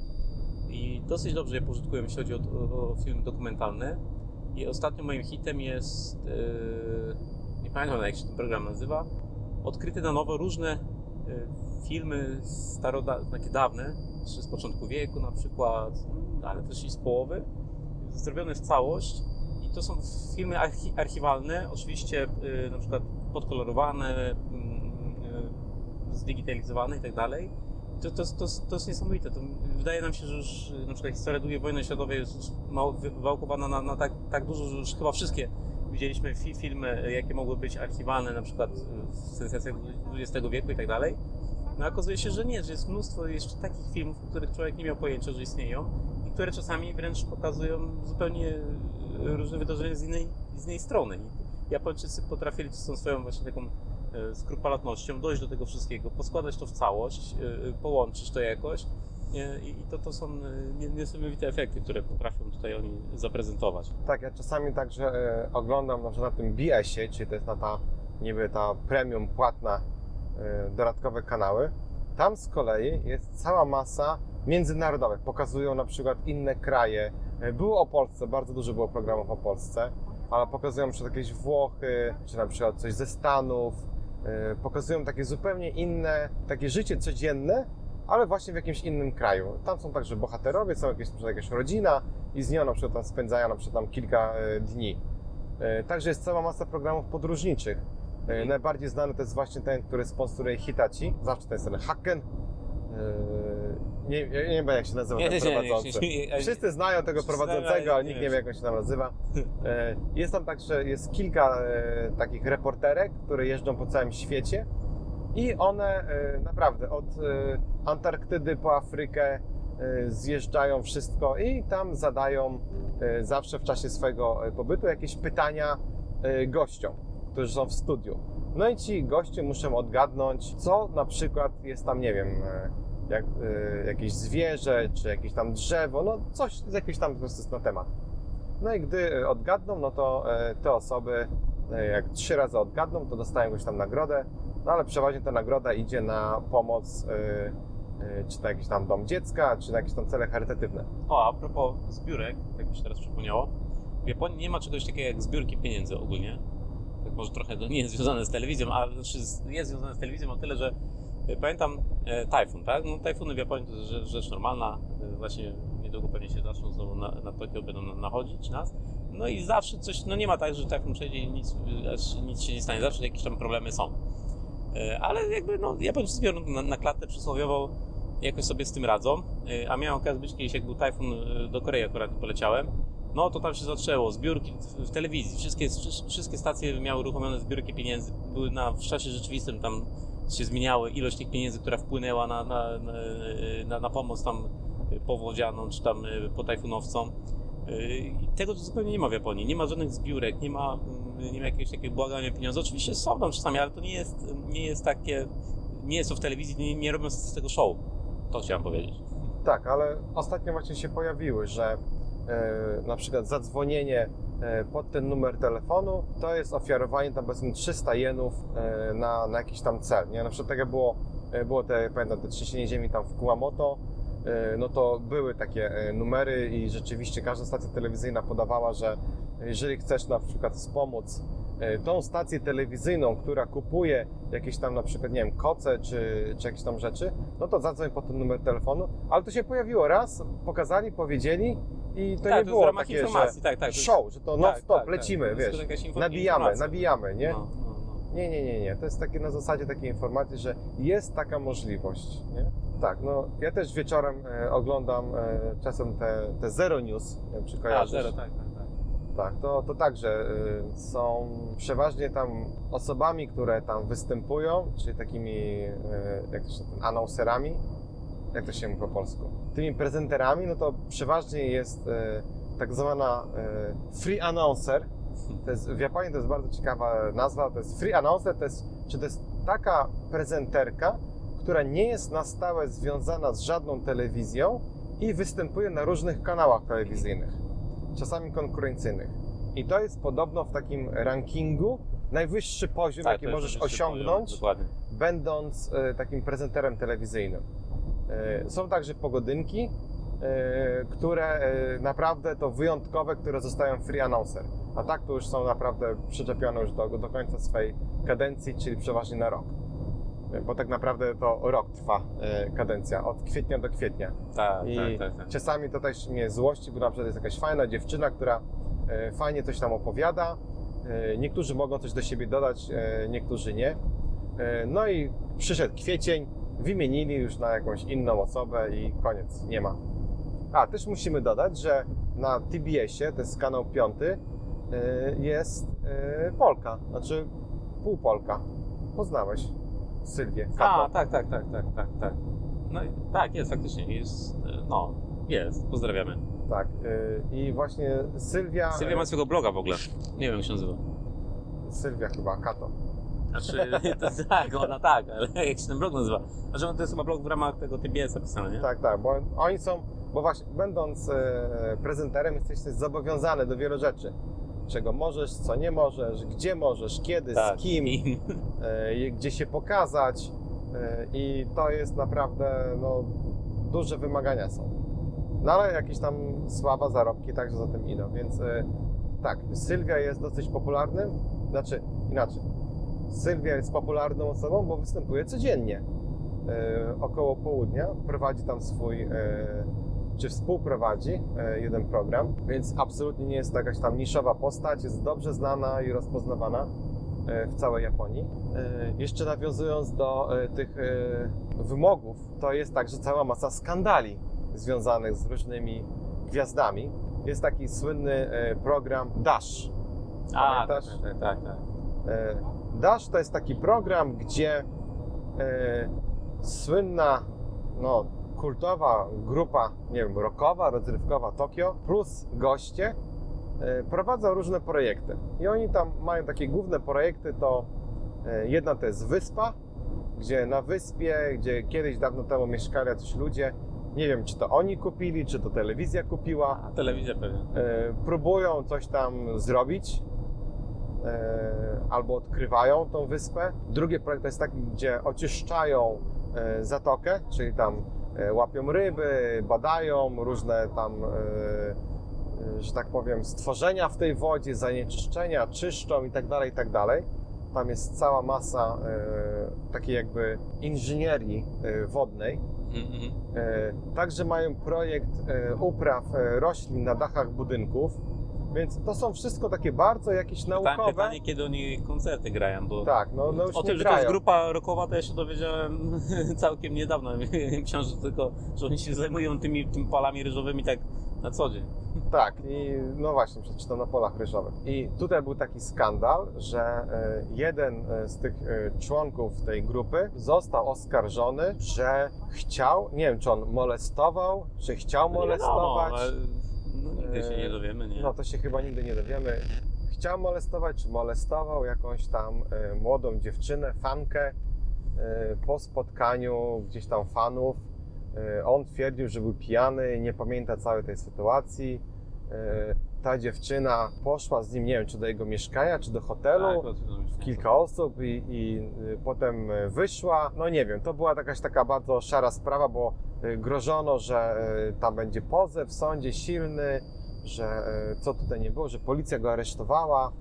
i dosyć dobrze je pożytkują, jeśli chodzi o, o, o filmy dokumentalne. I ostatnio moim hitem jest, yy, nie pamiętam jak się ten program nazywa, odkryte na nowo różne filmy staroda, takie dawne, z początku wieku na przykład, ale też i z połowy, zrobione w całość. I to są filmy archi- archiwalne, oczywiście yy, na przykład podkolorowane, yy, zdigitalizowane i tak dalej. To, to, to, to jest niesamowite. To wydaje nam się, że już y, na przykład historia II wojny światowej jest wywałkowana na, na tak, tak dużo, że już chyba wszystkie widzieliśmy fi, filmy, y, jakie mogły być archiwalne, na przykład y, w sensacjach XX wieku i tak dalej. No okazuje się, że nie, że jest mnóstwo jeszcze takich filmów, o których człowiek nie miał pojęcia, że istnieją i które czasami wręcz pokazują zupełnie y, różne wydarzenia z innej, z innej strony. I Japończycy potrafili z tą swoją właśnie taką e, skrupulatnością dojść do tego wszystkiego, poskładać to w całość, e, połączyć to jakoś e, i to, to są e, nie- niesamowite efekty, które potrafią tutaj oni zaprezentować. Tak, ja czasami także e, oglądam na przykład na tym BS-ie, czyli to jest na ta niby ta premium płatna e, dodatkowe kanały. Tam z kolei jest cała masa międzynarodowych. Pokazują na przykład inne kraje. E, Było o Polsce, bardzo dużo było programów o Polsce, ale pokazują na przykład jakieś Włochy, czy na przykład coś ze Stanów. E, Pokazują takie zupełnie inne, takie życie codzienne, ale właśnie w jakimś innym kraju. Tam są także bohaterowie, są jakieś, przykład jakaś rodzina i z nią na przykład tam spędzają na przykład tam kilka e, dni. E, Także jest cała masa programów podróżniczych. E, Mhm. Najbardziej znany to jest właśnie ten, który sponsoruje Hitachi. Zawsze to jest ten Haken. E, Nie, ja nie wiem jak się nazywa ten prowadzący. Wszyscy znają tego prowadzącego, ale nie nikt nie wie jak on się tam nazywa. E, Jest tam także, jest kilka takich reporterek, które jeżdżą po całym świecie i one naprawdę od Antarktydy po Afrykę zjeżdżają wszystko i tam zadają zawsze w czasie swojego pobytu jakieś pytania gościom, którzy są w studiu. No i ci goście muszą odgadnąć, co na przykład jest tam, nie wiem, e, jak, e, jakieś zwierzę, czy jakieś tam drzewo, no coś z jakiegoś tam po prostu na temat. No i gdy e, odgadną, no to e, te osoby, e, jak trzy razy odgadną, to dostają jakąś tam nagrodę, no ale przeważnie ta nagroda idzie na pomoc, czy na jakiś tam dom dziecka, czy na jakieś tam cele charytatywne. O, a propos zbiórek, tak mi się teraz przypomniało, w Japonii nie ma czegoś takiego jak zbiórki pieniędzy ogólnie. Tak może trochę to nie jest związane z telewizją, ale znaczy jest związane z telewizją o tyle, że e, pamiętam e, tajfun, tak? No tajfuny w Japonii to rzecz, rzecz normalna. E, Właśnie niedługo pewnie się zaczną znowu na, na Tokio, będą na- nachodzić nas. No i zawsze coś, no nie ma tak, że tajfun przejdzie i nic, nic się nie stanie. Zawsze jakieś tam problemy są. E, Ale jakby no Japończycy biorą na, na klatę przysłowiową, jakoś sobie z tym radzą. E, A miałem okazję być kiedyś, jak był tajfun do Korei akurat poleciałem. No to tam się zaczęło, zbiórki w, telewizji, wszystkie, wszystkie stacje miały uruchomione zbiórki pieniędzy, były na, w czasie rzeczywistym, tam się zmieniały ilość tych pieniędzy, która wpłynęła na, na, na, na, pomoc tam powodzianą, czy tam e, potajfunowcom. Yy, I tego zupełnie nie ma w Japonii. Nie ma żadnych zbiórek, nie ma, mm, nie ma jakiegoś takiego błagania pieniędzy. Oczywiście są tam czasami, ale to nie jest, nie jest takie, nie jest to w telewizji, nie, nie robią z tego show. To chciałem powiedzieć. Tak, ale ostatnio właśnie się pojawiły, że na przykład zadzwonienie e, pod ten numer telefonu to jest ofiarowanie tam powiedzmy 300 jenów e, na, na jakiś tam cel. Nie? Na przykład tak jak było, e, było te, pamiętam, te trzęsienie ziemi tam w Kumamoto, e, no to były takie e, numery i rzeczywiście każda stacja telewizyjna podawała, że jeżeli chcesz na przykład wspomóc e, tą stację telewizyjną, która kupuje jakieś tam na przykład, nie wiem, koce czy, czy jakieś tam rzeczy, no to zadzwoń po ten numer telefonu, ale to się pojawiło raz, pokazali, powiedzieli i to tak, nie to było takie, informacji, że tak, tak. show, że to tak, non-stop, tak, tak. lecimy, To jest wiesz, nabijamy, informacja. nabijamy, nie? No, no, no. Nie, nie, nie, nie. To jest takie na zasadzie takiej informacji, że jest taka możliwość, nie? Tak, no ja też wieczorem e, oglądam e, czasem te, te Zero News, nie wiem, czy A, kojarzysz. zero, tak, tak, Tak, to, to także y, są przeważnie tam osobami, które tam występują, czyli takimi, y, jak to się ten, announcerami, jak to się mówi po polsku, tymi prezenterami, no to przeważnie jest y, tak zwana free announcer. To jest, w Japonii to jest bardzo ciekawa nazwa, to jest free announcer, to jest, czy to jest taka prezenterka, która nie jest na stałe związana z żadną telewizją i występuje na różnych kanałach telewizyjnych czasami konkurencyjnych. I to jest podobno w takim rankingu najwyższy poziom, Tak, jaki możesz osiągnąć, poziom, będąc e, takim prezenterem telewizyjnym. E, Są także pogodynki, e, które naprawdę to wyjątkowe, które zostają free announcer. A tak to już są naprawdę przyczepione już do, do końca swojej kadencji, czyli przeważnie na rok. Bo tak naprawdę to rok trwa e, kadencja, od kwietnia do kwietnia. Tak, I tak, tak, tak. czasami to też mnie złości, bo na przykład jest jakaś fajna dziewczyna, która e, fajnie coś tam opowiada. E, Niektórzy mogą coś do siebie dodać, niektórzy nie. No i przyszedł kwiecień, wymienili już na jakąś inną osobę i koniec, nie ma. A, też musimy dodać, że na TBS-ie, to jest kanał piąty, jest Polka, znaczy półpolka. Poznałeś Sylwię A, tak, tak, tak, tak, tak, tak. No tak, jest faktycznie, jest, e, no, jest, pozdrawiamy. Tak. e, I właśnie Sylwia... Sylwia ma swojego bloga w ogóle, nie wiem jak się nazywa. Sylwia chyba, Kato. Znaczy, to, tak, ona tak, ale jak się ten blog nazywa? Znaczy, to jest chyba blog w ramach tego TBS napisane, nie? Tak, tak, bo oni są, bo właśnie będąc e, prezenterem jesteś zobowiązany do wielu rzeczy. Czego możesz, co nie możesz, gdzie możesz, kiedy, tak. z kim, I- e, gdzie się pokazać e, i to jest naprawdę, no, duże wymagania są. No ale jakieś tam sława, zarobki także za tym idą, więc e, tak, Sylwia jest dosyć popularnym, znaczy inaczej. Sylwia jest popularną osobą, bo występuje codziennie. E, około południa prowadzi tam swój, e, czy współprowadzi e, jeden program, więc absolutnie nie jest to jakaś tam niszowa postać, jest dobrze znana i rozpoznawana e, w całej Japonii. E, Jeszcze nawiązując do tych wymogów, to jest także cała masa skandali związanych z różnymi gwiazdami. Jest taki słynny program Dash. A, tak, tak, tak, tak. Dash to jest taki program, gdzie słynna, no, kultowa grupa, nie wiem, rockowa, rozrywkowa Tokio plus goście e, prowadzą różne projekty. I oni tam mają takie główne projekty, to e, jedna to jest wyspa, gdzie na wyspie, gdzie kiedyś dawno temu mieszkali jacyś ludzie, nie wiem, czy to oni kupili, czy to telewizja kupiła, A, telewizja pewnie. e, próbują coś tam zrobić albo odkrywają tą wyspę. Drugi projekt to jest taki, gdzie oczyszczają zatokę, czyli tam łapią ryby, badają różne tam, e, e, że tak powiem, stworzenia w tej wodzie, zanieczyszczenia, czyszczą i tak dalej, i tak dalej. Tam jest cała masa e, takiej jakby inżynierii e, wodnej. Mhm. E, Także mają projekt e, upraw e, roślin na dachach budynków, więc to są wszystko takie bardzo jakieś Pytanie, naukowe. pytanie, kiedy oni koncerty grają, bo Tak, no, no o tym, że to jest grupa rockowa, to ja się dowiedziałem całkiem niedawno. Myślałem, że tylko, że oni się zajmują tymi, tymi palami ryżowymi tak na co dzień. Tak, i no właśnie, przeczytam na polach ryżowych. I tutaj był taki skandal, że e, jeden e, z tych e, członków tej grupy został oskarżony, że chciał, nie wiem czy on molestował, czy chciał No molestować. ale, no, Nigdy się nie E, dowiemy, nie? No to się chyba nigdy nie dowiemy. Chciał molestować, czy molestował jakąś tam e, młodą dziewczynę, fankę e, po spotkaniu gdzieś tam fanów. On twierdził, że był pijany, nie pamięta całej tej sytuacji. Ta dziewczyna poszła z nim, nie wiem, czy do jego mieszkania, czy do hotelu. Tak, oczywiście. kilka osób i, i y, potem y, wyszła. No nie wiem, to była jakaś taka bardzo szara sprawa, bo y, grożono, że tam będzie pozew w sądzie silny, że co tutaj nie było, że policja go aresztowała.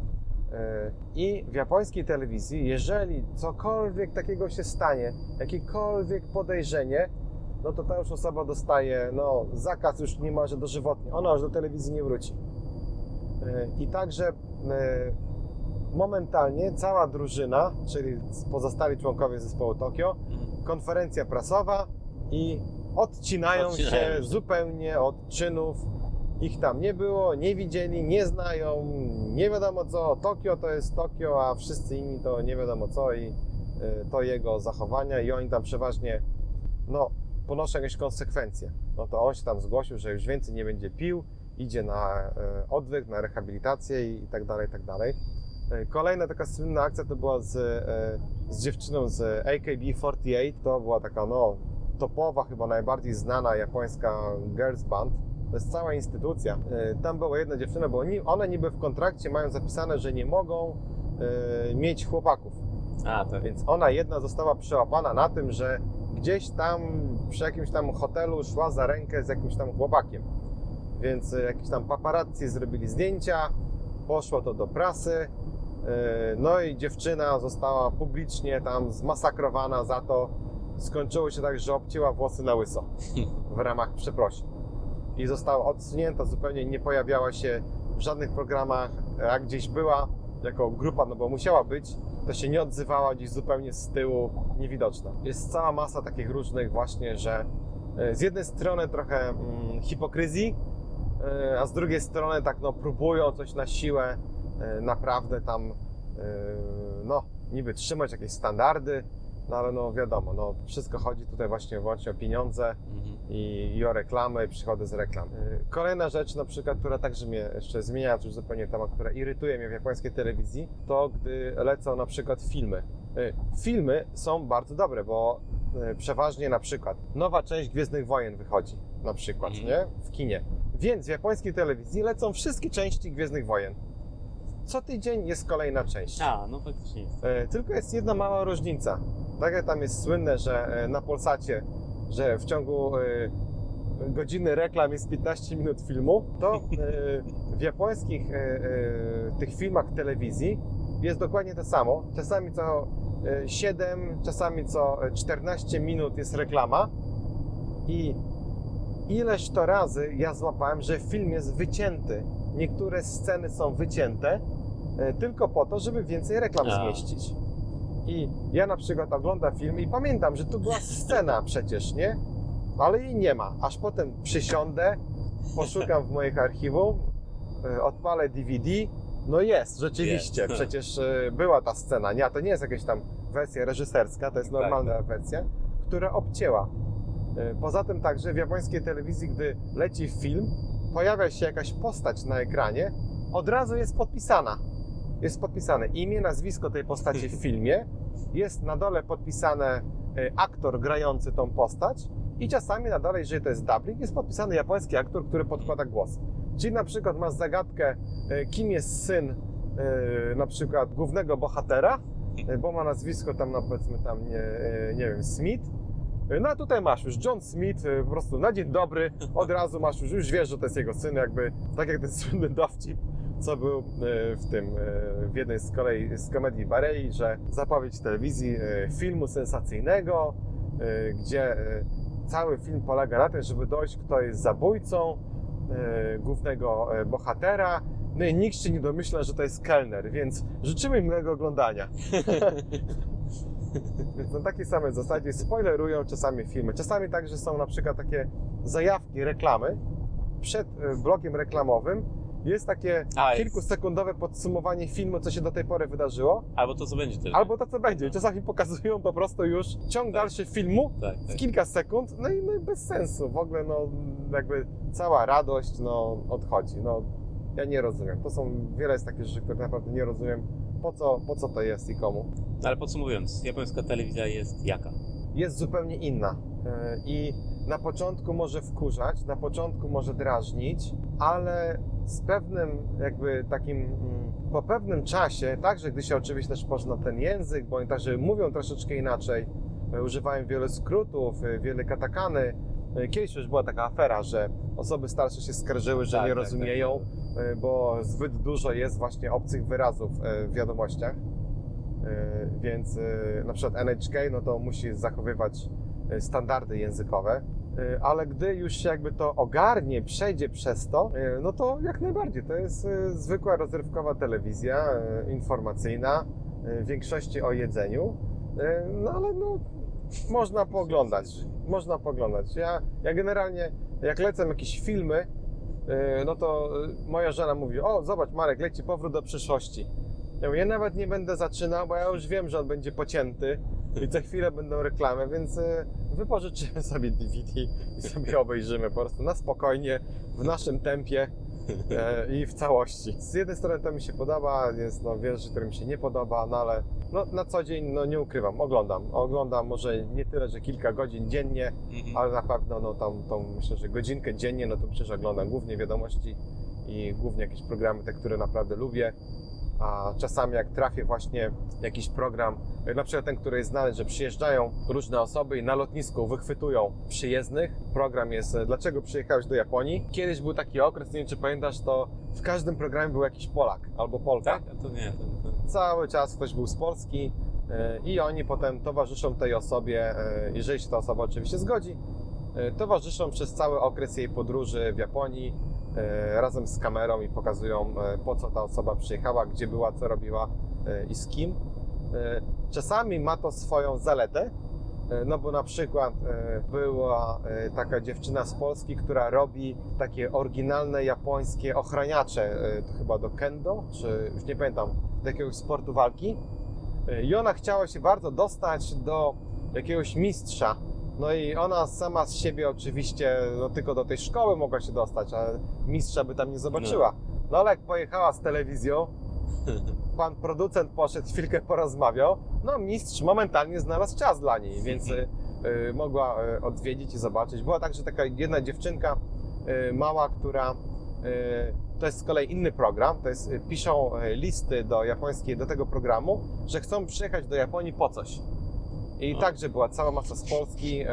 I w japońskiej telewizji, jeżeli cokolwiek takiego się stanie, jakiekolwiek podejrzenie, no to ta już osoba dostaje no, zakaz już niemalże dożywotnie. Ona już do telewizji nie wróci. I także y, momentalnie cała drużyna, czyli pozostali członkowie zespołu Tokio, Mhm. konferencja prasowa i odcinają, Odcinają się zupełnie od czynów. Ich tam nie było, nie widzieli, nie znają, nie wiadomo co. Tokio to jest Tokio, a wszyscy inni to nie wiadomo co i y, to jego zachowania i oni tam przeważnie no, ponoszą jakieś konsekwencje. No to on się tam zgłosił, że już więcej nie będzie pił, idzie na e, odwyk, na rehabilitację i, tak dalej, i tak dalej. E, Kolejna taka słynna akcja to była z, e, z dziewczyną z AKB48. To była taka no, topowa, chyba najbardziej znana japońska girls band. To jest cała instytucja. Tam była jedna dziewczyna, bo oni, one niby w kontrakcie mają zapisane, że nie mogą mieć chłopaków. A, tak. Więc ona jedna została przełapana na tym, że gdzieś tam przy jakimś tam hotelu szła za rękę z jakimś tam chłopakiem. Więc e, jakiś tam paparazzi zrobili zdjęcia, poszło to do prasy. e, No i dziewczyna została publicznie tam zmasakrowana za to. Skończyło się tak, że obcięła włosy na łyso w ramach przeprosin. I została odsunięta zupełnie, nie pojawiała się w żadnych programach. Jak gdzieś była jako grupa, no bo musiała być, to się nie odzywała gdzieś zupełnie z tyłu, niewidoczna. Jest cała masa takich różnych właśnie, że e, z jednej strony trochę mm, hipokryzji, a z drugiej strony tak no próbują coś na siłę e, naprawdę tam e, no niby trzymać jakieś standardy, no ale no wiadomo, no wszystko chodzi tutaj właśnie wyłącznie o pieniądze Mhm. i, i o reklamy, i przychody z reklam. Kolejna rzecz, na przykład, która także mnie jeszcze zmienia, już zupełnie temat, która irytuje mnie w japońskiej telewizji, to gdy lecą na przykład filmy. Filmy są bardzo dobre, bo przeważnie na przykład nowa część Gwiezdnych Wojen wychodzi, na przykład, Mhm. nie? W kinie. Więc w japońskiej telewizji lecą wszystkie części Gwiezdnych Wojen. Co tydzień jest kolejna część. A, no faktycznie. E, Tylko jest jedna mała różnica. Tak jak tam jest słynne, że e, na Polsacie, że w ciągu e, godziny reklam jest 15 minut filmu, to w japońskich tych filmach telewizji jest dokładnie to samo. Czasami co e, 7, czasami co 14 minut jest reklama i ileż to razy ja złapałem, że film jest wycięty. Niektóre sceny są wycięte e, tylko po to, żeby więcej reklam A. zmieścić. I ja na przykład oglądam film i pamiętam, że tu była scena przecież, nie? Ale jej nie ma. Aż potem przysiądę, poszukam w moich archiwum, e, odpalę DVD. No jest, rzeczywiście, Jest. przecież e, była ta scena. Nie, a to nie jest jakaś tam wersja reżyserska, to jest Tak, normalna wersja, która obcięła. E, Poza tym także w japońskiej telewizji, gdy leci film, pojawia się jakaś postać na ekranie, od razu jest podpisana. Jest podpisane imię, nazwisko tej postaci w filmie, jest na dole podpisane e, aktor grający tą postać i czasami na dole, jeżeli to jest dubbing, jest podpisany japoński aktor, który podkłada głos. Czyli na przykład masz zagadkę, e, kim jest syn na przykład głównego bohatera, bo ma nazwisko tam, no powiedzmy tam, nie, nie wiem, Smith, no a tutaj masz już John Smith, y, po prostu na dzień dobry, od razu masz już, już wiesz, że to jest jego syn, jakby tak jak ten słynny dowcip, co był y, w tym, y, w jednej z kolei z komedii Barei, że zapowiedź telewizji filmu sensacyjnego, gdzie cały film polega na tym, żeby dojść, kto jest zabójcą głównego bohatera, no i nikt się nie domyśla, że to jest kelner, więc życzymy miłego oglądania. Więc na takiej samej zasadzie spoilerują czasami filmy. Czasami także są na przykład takie zajawki, reklamy przed e, blokiem reklamowym jest takie A, kilkusekundowe podsumowanie filmu, co się do tej pory wydarzyło, Albo to, co będzie też. albo to, co będzie. Czasami pokazują po prostu już ciąg dalszy filmu Tak, w tak. kilka sekund, no i, no i bez sensu. W ogóle, no, jakby cała radość, no, odchodzi. No, ja nie rozumiem. To są, wiele jest takich rzeczy, które naprawdę nie rozumiem, po co, po co to jest i komu. Ale podsumowując, japońska telewizja jest jaka? jest zupełnie inna. E, I na początku może wkurzać, na początku może drażnić, ale z pewnym jakby takim, mm, po pewnym czasie, także gdy się oczywiście też pozna ten język, bo oni także mówią troszeczkę inaczej, e, używają wiele skrótów, e, wiele katakany. E, Kiedyś już była taka afera, że osoby starsze się skarżyły, że Tak, nie tak, rozumieją, e, bo zbyt dużo jest właśnie obcych wyrazów e, w wiadomościach. Więc na przykład NHK no to musi zachowywać standardy językowe, ale gdy już się jakby to ogarnie, przejdzie przez to, no to jak najbardziej. To jest zwykła rozrywkowa telewizja informacyjna, w większości o jedzeniu, no ale no można pooglądać, można pooglądać. Ja, ja generalnie jak lecę jakieś filmy, e, no to e, moja żona mówi, o zobacz Marek, leci powrót do przyszłości. Ja, mówię, ja nawet nie będę zaczynał, bo ja już wiem, że on będzie pocięty i co chwilę będą reklamy, więc e, wypożyczymy sobie DVD i sobie obejrzymy po prostu na spokojnie, w naszym tempie i w całości. Z jednej strony to mi się podoba, jest no, wiele rzeczy, które mi się nie podoba, no ale no, na co dzień no, nie ukrywam, oglądam. Oglądam może nie tyle, że kilka godzin dziennie, Mhm. ale na pewno no, tam, tą, myślę, że godzinkę dziennie, no to przecież oglądam głównie wiadomości i głównie jakieś programy, te, które naprawdę lubię. A czasami jak trafię właśnie jakiś program, na przykład ten, który jest znany, że przyjeżdżają różne osoby i na lotnisku wychwytują przyjezdnych. Program jest e, Dlaczego przyjechałeś do Japonii? Kiedyś był taki okres, nie wiem czy pamiętasz, to w każdym programie był jakiś Polak albo Polka Tak? A to nie, to, to... cały czas ktoś był z Polski e, i oni potem towarzyszą tej osobie, e, jeżeli się ta osoba oczywiście zgodzi, towarzyszą przez cały okres jej podróży w Japonii razem z kamerą i pokazują e, po co ta osoba przyjechała, gdzie była, co robiła e, i z kim. E, Czasami ma to swoją zaletę, e, no bo na przykład e, była e, taka dziewczyna z Polski, która robi takie oryginalne japońskie ochraniacze, e, to chyba do kendo, czy już nie pamiętam, do jakiegoś sportu walki. E, I ona chciała się bardzo dostać do jakiegoś mistrza. No i ona sama z siebie oczywiście, no tylko do tej szkoły mogła się dostać, ale mistrza by tam nie zobaczyła. No ale jak pojechała z telewizją, pan producent poszedł, chwilkę porozmawiał, no mistrz momentalnie znalazł czas dla niej, więc y, y, mogła y, odwiedzić i zobaczyć. Była także taka jedna dziewczynka y, mała, która y, to jest z kolei inny program, to jest, y, piszą listy do japońskiej, do tego programu, że chcą przyjechać do Japonii po coś. I A. także była cała masa z Polski y,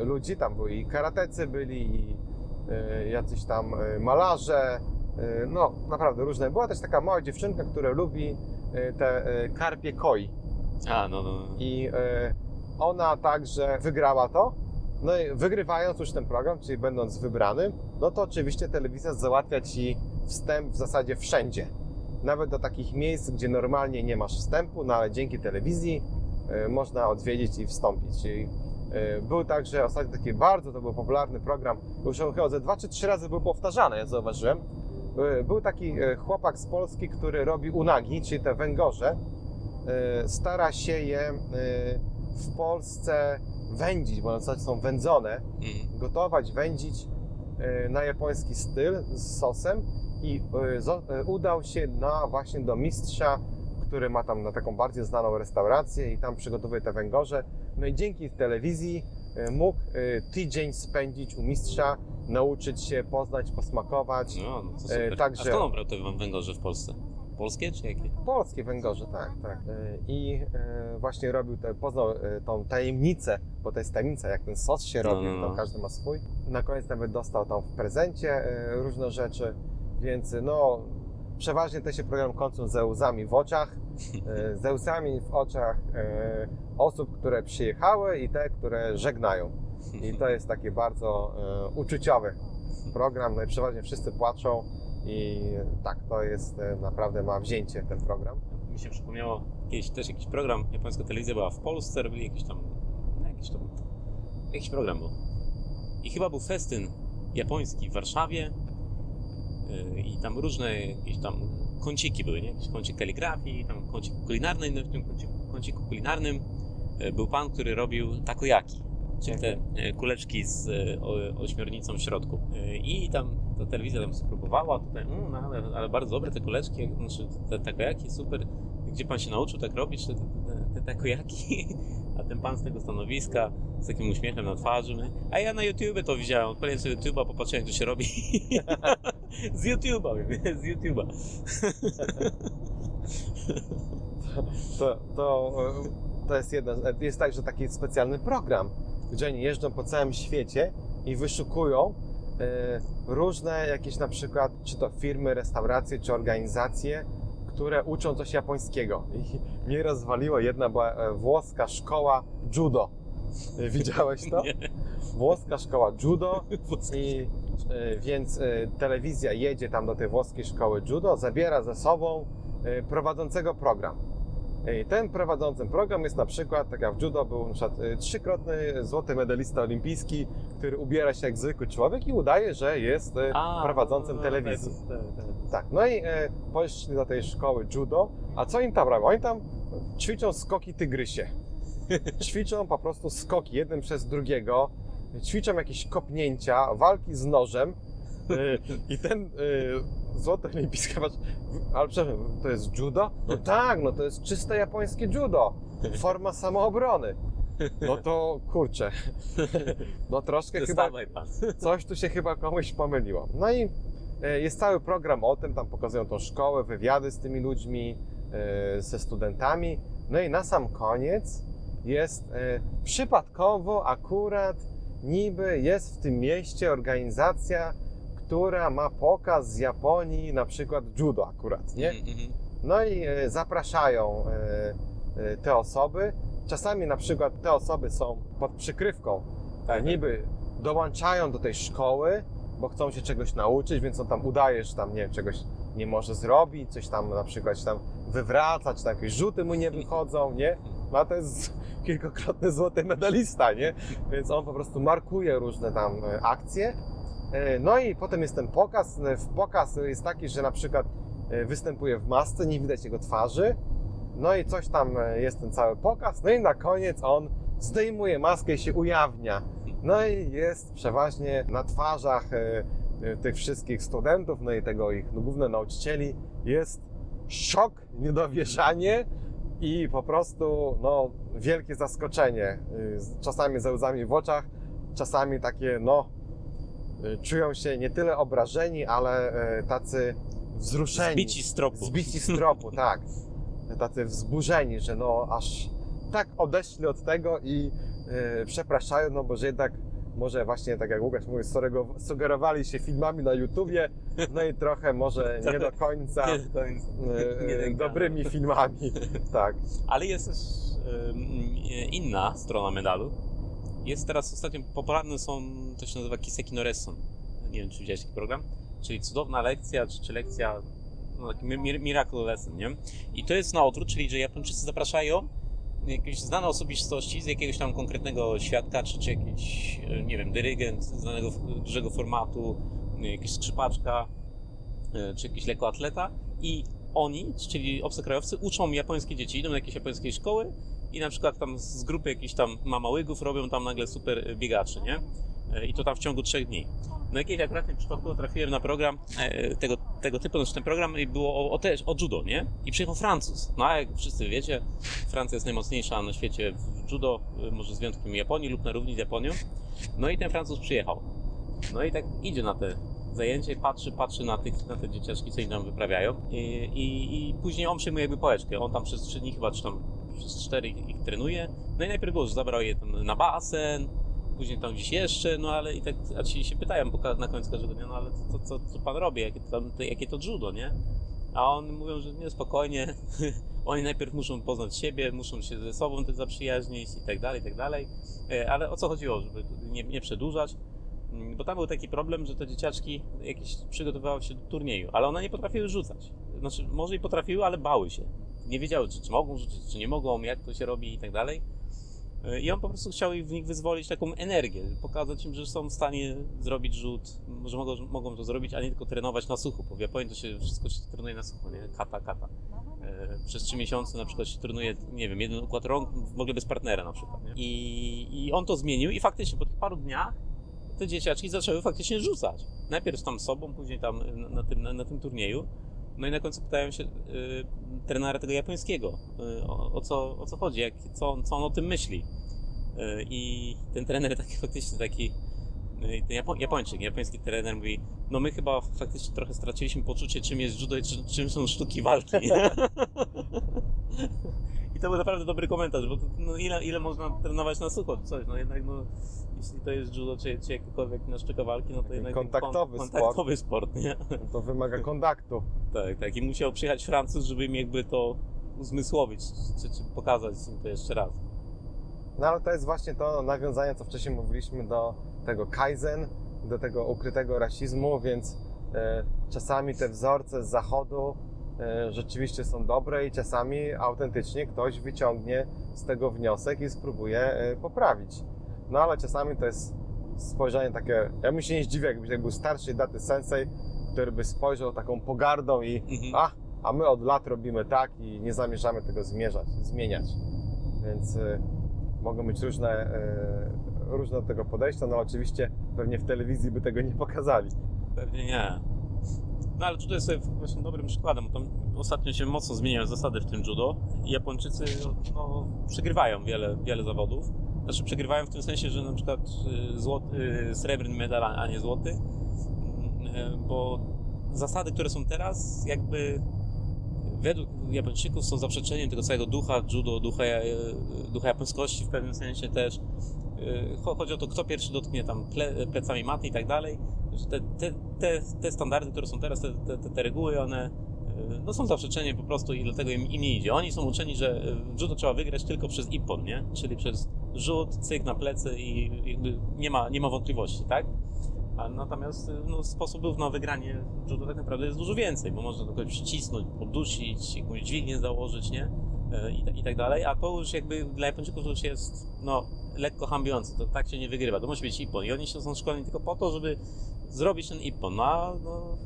y, ludzi, tam byli i karatecy byli, i y, jacyś tam y, malarze, y, no naprawdę różne. Była też taka mała dziewczynka, która lubi y, te karpie koi A, no, no. no. i ona także wygrała to. No i wygrywając już ten program, czyli będąc wybranym, no to oczywiście telewizja załatwia Ci wstęp w zasadzie wszędzie. Nawet do takich miejsc, gdzie normalnie nie masz wstępu, no ale dzięki telewizji można odwiedzić i wstąpić. Y, był także ostatnio taki bardzo, to był popularny program, już chyba ze dwa czy trzy razy był powtarzany, ja zauważyłem. Y, Był taki chłopak z Polski, który robi unagi, czyli te węgorze. Stara się je w Polsce wędzić, bo w zasadzie są wędzone, Mhm. gotować, wędzić na japoński styl z sosem i udał się na właśnie do mistrza, który ma tam na taką bardziej znaną restaurację i tam przygotowuje te węgorze. No i dzięki telewizji y, mógł y, tydzień spędzić u mistrza, nauczyć się, poznać, posmakować. No, no to E, super. także- A skąd on brał te węgorze w Polsce? Polskie czy jakie? Polskie węgorze, tak, tak. I właśnie robił te, poznał tą tajemnicę, bo to jest tajemnica, jak ten sos się No, robi, no, no. każdy ma swój. Na koniec nawet dostał tam w prezencie różne rzeczy, więc no, przeważnie te się program kończą ze łzami w oczach, y, ze łzami w oczach y, osób, które przyjechały i te, które żegnają. I to jest taki bardzo y, uczuciowy program, no i przeważnie wszyscy płaczą i tak, to jest naprawdę ma wzięcie ten program. Mi się przypomniało, kiedyś też jakiś program, japońska telewizja była w Polsce, robili jakiś tam, no jakiś tam, jakiś program był. I chyba był festyn japoński w Warszawie. Y, i tam różne jakieś tam kąciki były, nie? Jakiś kącik kaligrafii, tam kącik kulinarny, no w tym kąciku, kąciku kulinarnym y, był pan, który robił takoyaki, czyli te y, kuleczki z ośmiornicą w środku. I tam ta telewizja tam spróbowała, tutaj, mm, no, ale, ale bardzo dobre te kuleczki, znaczy te takoyaki, super. Gdzie pan się nauczył tak robić, te, te, te, te takoyaki? A ten pan z tego stanowiska z takim uśmiechem na twarzy. nie? A ja na YouTube to widziałem. Odpaliłem sobie YouTube'a, popatrzyłem to się robi. z YouTube'a, z YouTube'a. To, to, to jest jedna. Jest tak, że taki specjalny program, gdzie oni jeżdżą po całym świecie i wyszukują e, różne jakieś na przykład, czy to firmy, restauracje, czy organizacje, które uczą coś japońskiego. I mnie rozwaliło jedna była e, włoska szkoła judo. Widziałeś to? Włoska szkoła judo i e, więc e, telewizja jedzie tam do tej włoskiej szkoły judo, zabiera ze sobą prowadzącego program. Ten prowadzący program jest na przykład, tak jak w judo był na przykład e, trzykrotny złoty medalista olimpijski, który ubiera się jak zwykły człowiek i udaje, że jest e, A, prowadzącym no, telewizji. tak, tak, tak. Tak, no i e, poszli do tej szkoły judo, a co im tam robią? Oni tam ćwiczą skoki tygrysie. Ćwiczą po prostu skoki jeden przez drugiego, ćwiczą jakieś kopnięcia, walki z nożem i ten e, złoty olimpijski, patrz, w- ale przepraszam, to jest judo? No tak, no to jest czyste japońskie judo, forma samoobrony. No to kurczę, no troszkę chyba pan. coś tu się chyba komuś pomyliło. No i e, jest cały program o tym, tam pokazują tą szkołę, wywiady z tymi ludźmi, e, ze studentami. No i na sam koniec jest przypadkowo akurat niby jest w tym mieście organizacja, która ma pokaz z Japonii, na przykład judo akurat, nie? Mhm, mhm. No i e, zapraszają e, e, te osoby. Czasami na przykład te osoby są pod przykrywką, tak, niby dołączają do tej szkoły, bo chcą się czegoś nauczyć, więc on tam udaje, że tam nie wiem, czegoś nie może zrobić, coś tam na przykład się tam wywracać, tam jakieś rzuty mu nie wychodzą, nie? No a to jest kilkokrotny złoty medalista, nie? Więc on po prostu markuje różne tam akcje. E, No i potem jest ten pokaz. E, W pokaz jest taki, że na przykład e, występuje w masce, nie widać jego twarzy. No i coś tam jest ten cały pokaz. No i na koniec on zdejmuje maskę i się ujawnia. No i jest przeważnie na twarzach tych wszystkich studentów, no i tego ich no, głównych nauczycieli jest szok, niedowierzanie i po prostu no, wielkie zaskoczenie. Czasami ze łzami w oczach, czasami takie no czują się nie tyle obrażeni, ale e, tacy wzruszeni. Zbici z tropu. Zbici z tropu, tak. Tacy wzburzeni, że no aż tak odeszli od tego i e, przepraszają, no bo że jednak może właśnie, tak jak Łukasz mówi, sorego- sugerowali się filmami na YouTubie, no i trochę może nie do końca Nie do końca. rękami. dobrymi filmami. Tak. Ale jest też ym, inna strona medalu. Jest teraz ostatnio popularne są, to się nazywa Kiseki no Resson. Nie wiem, czy widziałeś taki program. Czyli cudowna lekcja, czy, czy lekcja, no taki mi- miracle lesson, nie? I to jest na odwrót, czyli że Japończycy zapraszają jakieś znane osobistości z jakiegoś tam konkretnego świadka, czy, czy jakiś, e, nie wiem, dyrygent znanego dużego formatu, jakaś skrzypaczka, e, czy jakiś lekkoatleta i oni, czyli obcokrajowcy, uczą japońskie dzieci, idą do jakiejś japońskiej szkoły i na przykład tam z grupy jakichś tam mamałygów robią tam nagle super biegaczy, nie? E, I to tam w ciągu trzech dni. No jakiejś akurat w tym przypadku trafiłem na program e, tego, tego typu, znaczy ten program i było o, o, też, o judo, nie? I przyjechał Francuz. No a jak wszyscy wiecie, Francja jest najmocniejsza na świecie w judo, e, może z wyjątkiem Japonii lub na równi z Japonią. No i ten Francuz przyjechał. No i tak idzie na te zajęcie, patrzy, patrzy na, tych, na te dzieciaczki, co im tam wyprawiają i, i, i później on przyjmuje jakby pałeczkę. On tam przez trzy dni chyba, czy tam przez cztery ich, ich trenuje. No i najpierw było, że zabrał je tam na basen, później tam gdzieś jeszcze, no ale i tak, a ci się pytają na końcu każdego dnia, no ale co, co, co pan robi, jakie jakie to judo, nie? A oni mówią, że nie, spokojnie, oni najpierw muszą poznać siebie, muszą się ze sobą też zaprzyjaźnić i tak dalej, i tak dalej. E, Ale o co chodziło, żeby nie, nie przedłużać? Bo tam był taki problem, że te dzieciaczki jakieś przygotowywały się do turnieju, ale one nie potrafiły rzucać. Znaczy, może i potrafiły, ale bały się. Nie wiedziały, czy, czy mogą rzucić, czy nie mogą, jak to się robi i tak dalej. Y, I on po prostu chciał w nich wyzwolić taką energię, pokazać im, że są w stanie zrobić rzut, że mogą, mogą to zrobić, a nie tylko trenować na suchu, bo w Japonii to się wszystko się trenuje na suchu, nie? Kata, kata. E, Przez trzy miesiące na przykład się trenuje, nie wiem, jeden układ rąk w ogóle bez partnera na przykład, nie? I, I on to zmienił i faktycznie po tych paru dniach te dzieciaczki zaczęły faktycznie rzucać. Najpierw tam sobą, później tam na, tym, na, na tym turnieju. No i na końcu pytają się y, trenera tego japońskiego, y, o, o, co, o co chodzi, jak, co, co on o tym myśli. Y, I ten trener taki faktycznie taki, y, ten Japo, Japończyk, japoński trener mówi, no my chyba faktycznie trochę straciliśmy poczucie, czym jest judo i czym są sztuki walki. I to był naprawdę dobry komentarz, bo to, no ile, ile można trenować na sucho, coś, no jednak no, jeśli to jest judo czy, czy jakikolwiek na sztuka walki, no to Taki jednak kontaktowy kon, sport. kontaktowy sport, nie? To wymaga kontaktu. Tak, tak. I musiał przyjechać Francuz, żeby im jakby to uzmysłowić, czy, czy pokazać im to jeszcze raz. No ale to jest właśnie to nawiązanie, co wcześniej mówiliśmy do tego kaizen, do tego ukrytego rasizmu, więc e, czasami te wzorce z zachodu rzeczywiście są dobre i czasami autentycznie ktoś wyciągnie z tego wniosek i spróbuje e, poprawić. No ale czasami to jest spojrzenie takie, ja bym się nie zdziwił, jakby jak był starszy daty sensei, który by spojrzał taką pogardą i Mhm. a, a my od lat robimy tak i nie zamierzamy tego zmierzać, zmieniać. Więc y, mogą być różne, y, różne do tego podejścia, no oczywiście pewnie w telewizji by tego nie pokazali. Pewnie nie. No ale judo jest właśnie dobrym przykładem, tam ostatnio się mocno zmieniają zasady w tym judo i Japończycy no, przegrywają wiele, wiele zawodów. Znaczy przegrywają w tym sensie, że na przykład y, złoty, y, srebrny medal, a nie złoty, Mm, y, bo zasady, które są teraz, jakby według Japończyków są zaprzeczeniem tego całego ducha judo, ducha, ducha japońskości w pewnym sensie też. Cho- Chodzi o to, kto pierwszy dotknie tam ple, plecami maty i tak dalej. Że te, te, te, te standardy, które są teraz, te, te, te, reguły, one e, no, są zaprzeczeniem po prostu i dlatego im, im nie idzie. Oni są uczeni, że e, judo trzeba wygrać tylko przez ippon, nie? Czyli przez rzut, cyk na plecy i nie ma, nie ma wątpliwości, tak? A natomiast y, no, sposobów na wygranie judo tak naprawdę jest dużo więcej, bo można kogoś przycisnąć, podusić, jakąś dźwignię założyć, nie? E, I, I tak dalej, a to już jakby dla Japończyków to już jest no, lekko hambiące, to tak się nie wygrywa, to musi być ippon i oni się są szkoleni tylko po to, żeby zrobić ten ippon, no a no,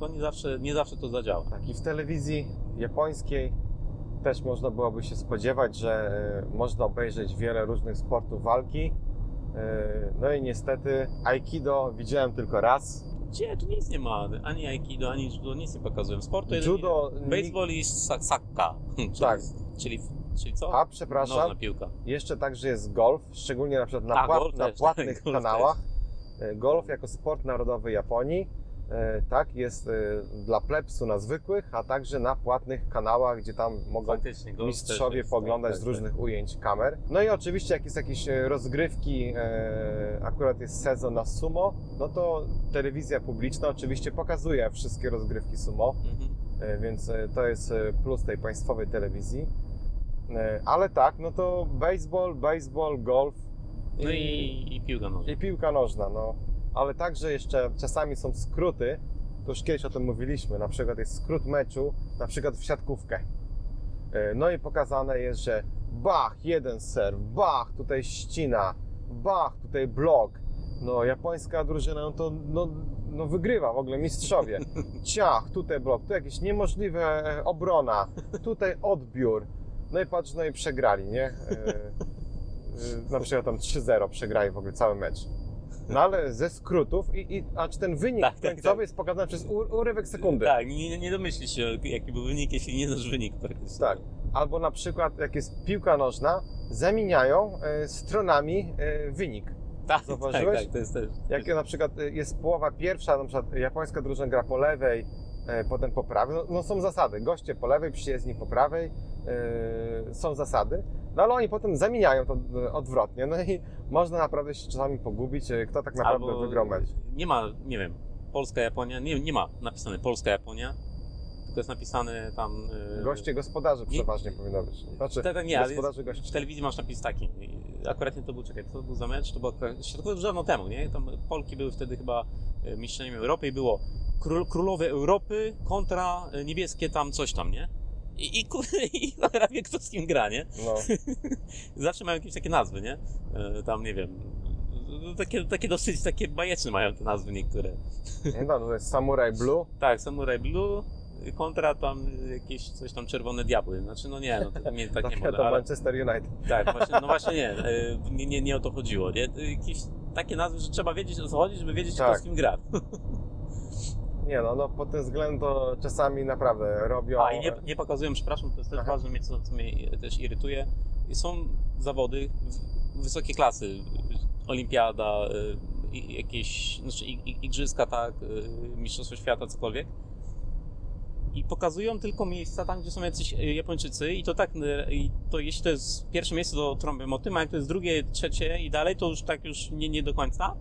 to nie zawsze, nie zawsze to zadziała. Tak i w telewizji japońskiej też można byłoby się spodziewać, że y, można obejrzeć wiele różnych sportów walki. Y, No i niestety Aikido widziałem tylko raz. Gdzie? Tu nic nie ma, ani aikido, ani judo, nic nie pokazują. Sport to jest Judo, baseball i sa- sakka, Tak. czyli, czyli co? A przepraszam, Nożna piłka. Jeszcze także jest golf, szczególnie na przykład na, A, płat, na też, płatnych tak, golf kanałach. E, Golf jako sport narodowy Japonii, e, tak, jest e, dla plebsu na zwykłych, a także na płatnych kanałach, gdzie tam mogą mistrzowie jest, poglądać tak, z tak, różnych ujęć kamer. No i oczywiście jak jest jakieś e, rozgrywki, e, akurat jest sezon na sumo, no to telewizja publiczna oczywiście pokazuje wszystkie rozgrywki sumo. tak. Mhm. E, więc e, to jest e, plus tej państwowej telewizji. E, Ale tak, no to baseball, baseball, golf No i, i piłka nożna. i piłka nożna, no. Ale także jeszcze czasami są skróty, to już kiedyś o tym mówiliśmy, na przykład jest skrót meczu, na przykład w siatkówkę. E, No i pokazane jest, że bach, jeden serw, bach, tutaj ścina, bach, tutaj blok. No, japońska drużyna, no to no, no wygrywa w ogóle mistrzowie. Ciach, tutaj blok, tu jakieś niemożliwe e, obrona, tutaj odbiór. No i patrz, no i przegrali, nie? E, Na przykład tam 3-0 przegrali w ogóle cały mecz. No ale ze skrótów, i, i, a czy ten wynik Tak, tak, końcowy tak. jest pokazany przez u- urywek sekundy. Tak, nie, nie domyślisz się, jaki był wynik, jeśli nie znasz wynik praktycznie. Tak. Albo na przykład, jak jest piłka nożna, zamieniają e, stronami e, wynik. tak, Zauważyłeś? Tak, tak, to jest też. Jak na przykład e, jest połowa pierwsza, na przykład japońska drużyna gra po lewej, e, potem po prawej, no, no są zasady. Goście po lewej, przyjezdni po prawej, są zasady. No ale oni potem zamieniają to e, odwrotnie. No i można naprawdę się czasami pogubić, e, kto tak naprawdę Albo wygrał mecz. Nie ma, nie wiem, Polska, Japonia, nie, nie ma napisane Polska, Japonia, tylko jest napisane tam... Goście, gospodarze przeważnie powinno być. Znaczy, Tak, tak, nie, gospodarze w goście. telewizji masz napis taki. Akurat nie to był, czekaj, to był za mecz, to było akurat, dawno temu, nie? Tam Polki były wtedy chyba mistrzami Europy i było król, królowe Europy kontra niebieskie tam coś tam, nie? I, i, i cholera wie, kto z kim gra, nie? No, Zawsze mają jakieś takie nazwy, nie? E, Tam, nie wiem, no, takie, takie dosyć takie bajeczne mają te nazwy niektóre. no to jest Samurai Blue. Tak, Samurai Blue kontra tam jakieś coś tam czerwone diabły. Znaczy, no nie, no to nie, tak nie to Manchester United. tak, właśnie, no właśnie nie, e, nie, nie, nie o to chodziło, nie? Jakieś takie nazwy, że trzeba wiedzieć o co chodzi, żeby wiedzieć, kto Tak. z kim gra. Nie no, no pod tym względem to czasami naprawdę robią... A i nie, nie pokazują, przepraszam, to jest też Aha. ważne, mnie, co, co mnie też irytuje. I Są zawody wysokiej klasy, olimpiada, y, jakieś, znaczy igrzyska, tak, y, mistrzostwo świata, cokolwiek. I pokazują tylko miejsca tam, gdzie są jacyś y, Japończycy i to tak, i to jeśli to jest pierwsze miejsce, to trąbią o tym, a jak to jest drugie, trzecie i dalej, to już tak już nie, nie do końca.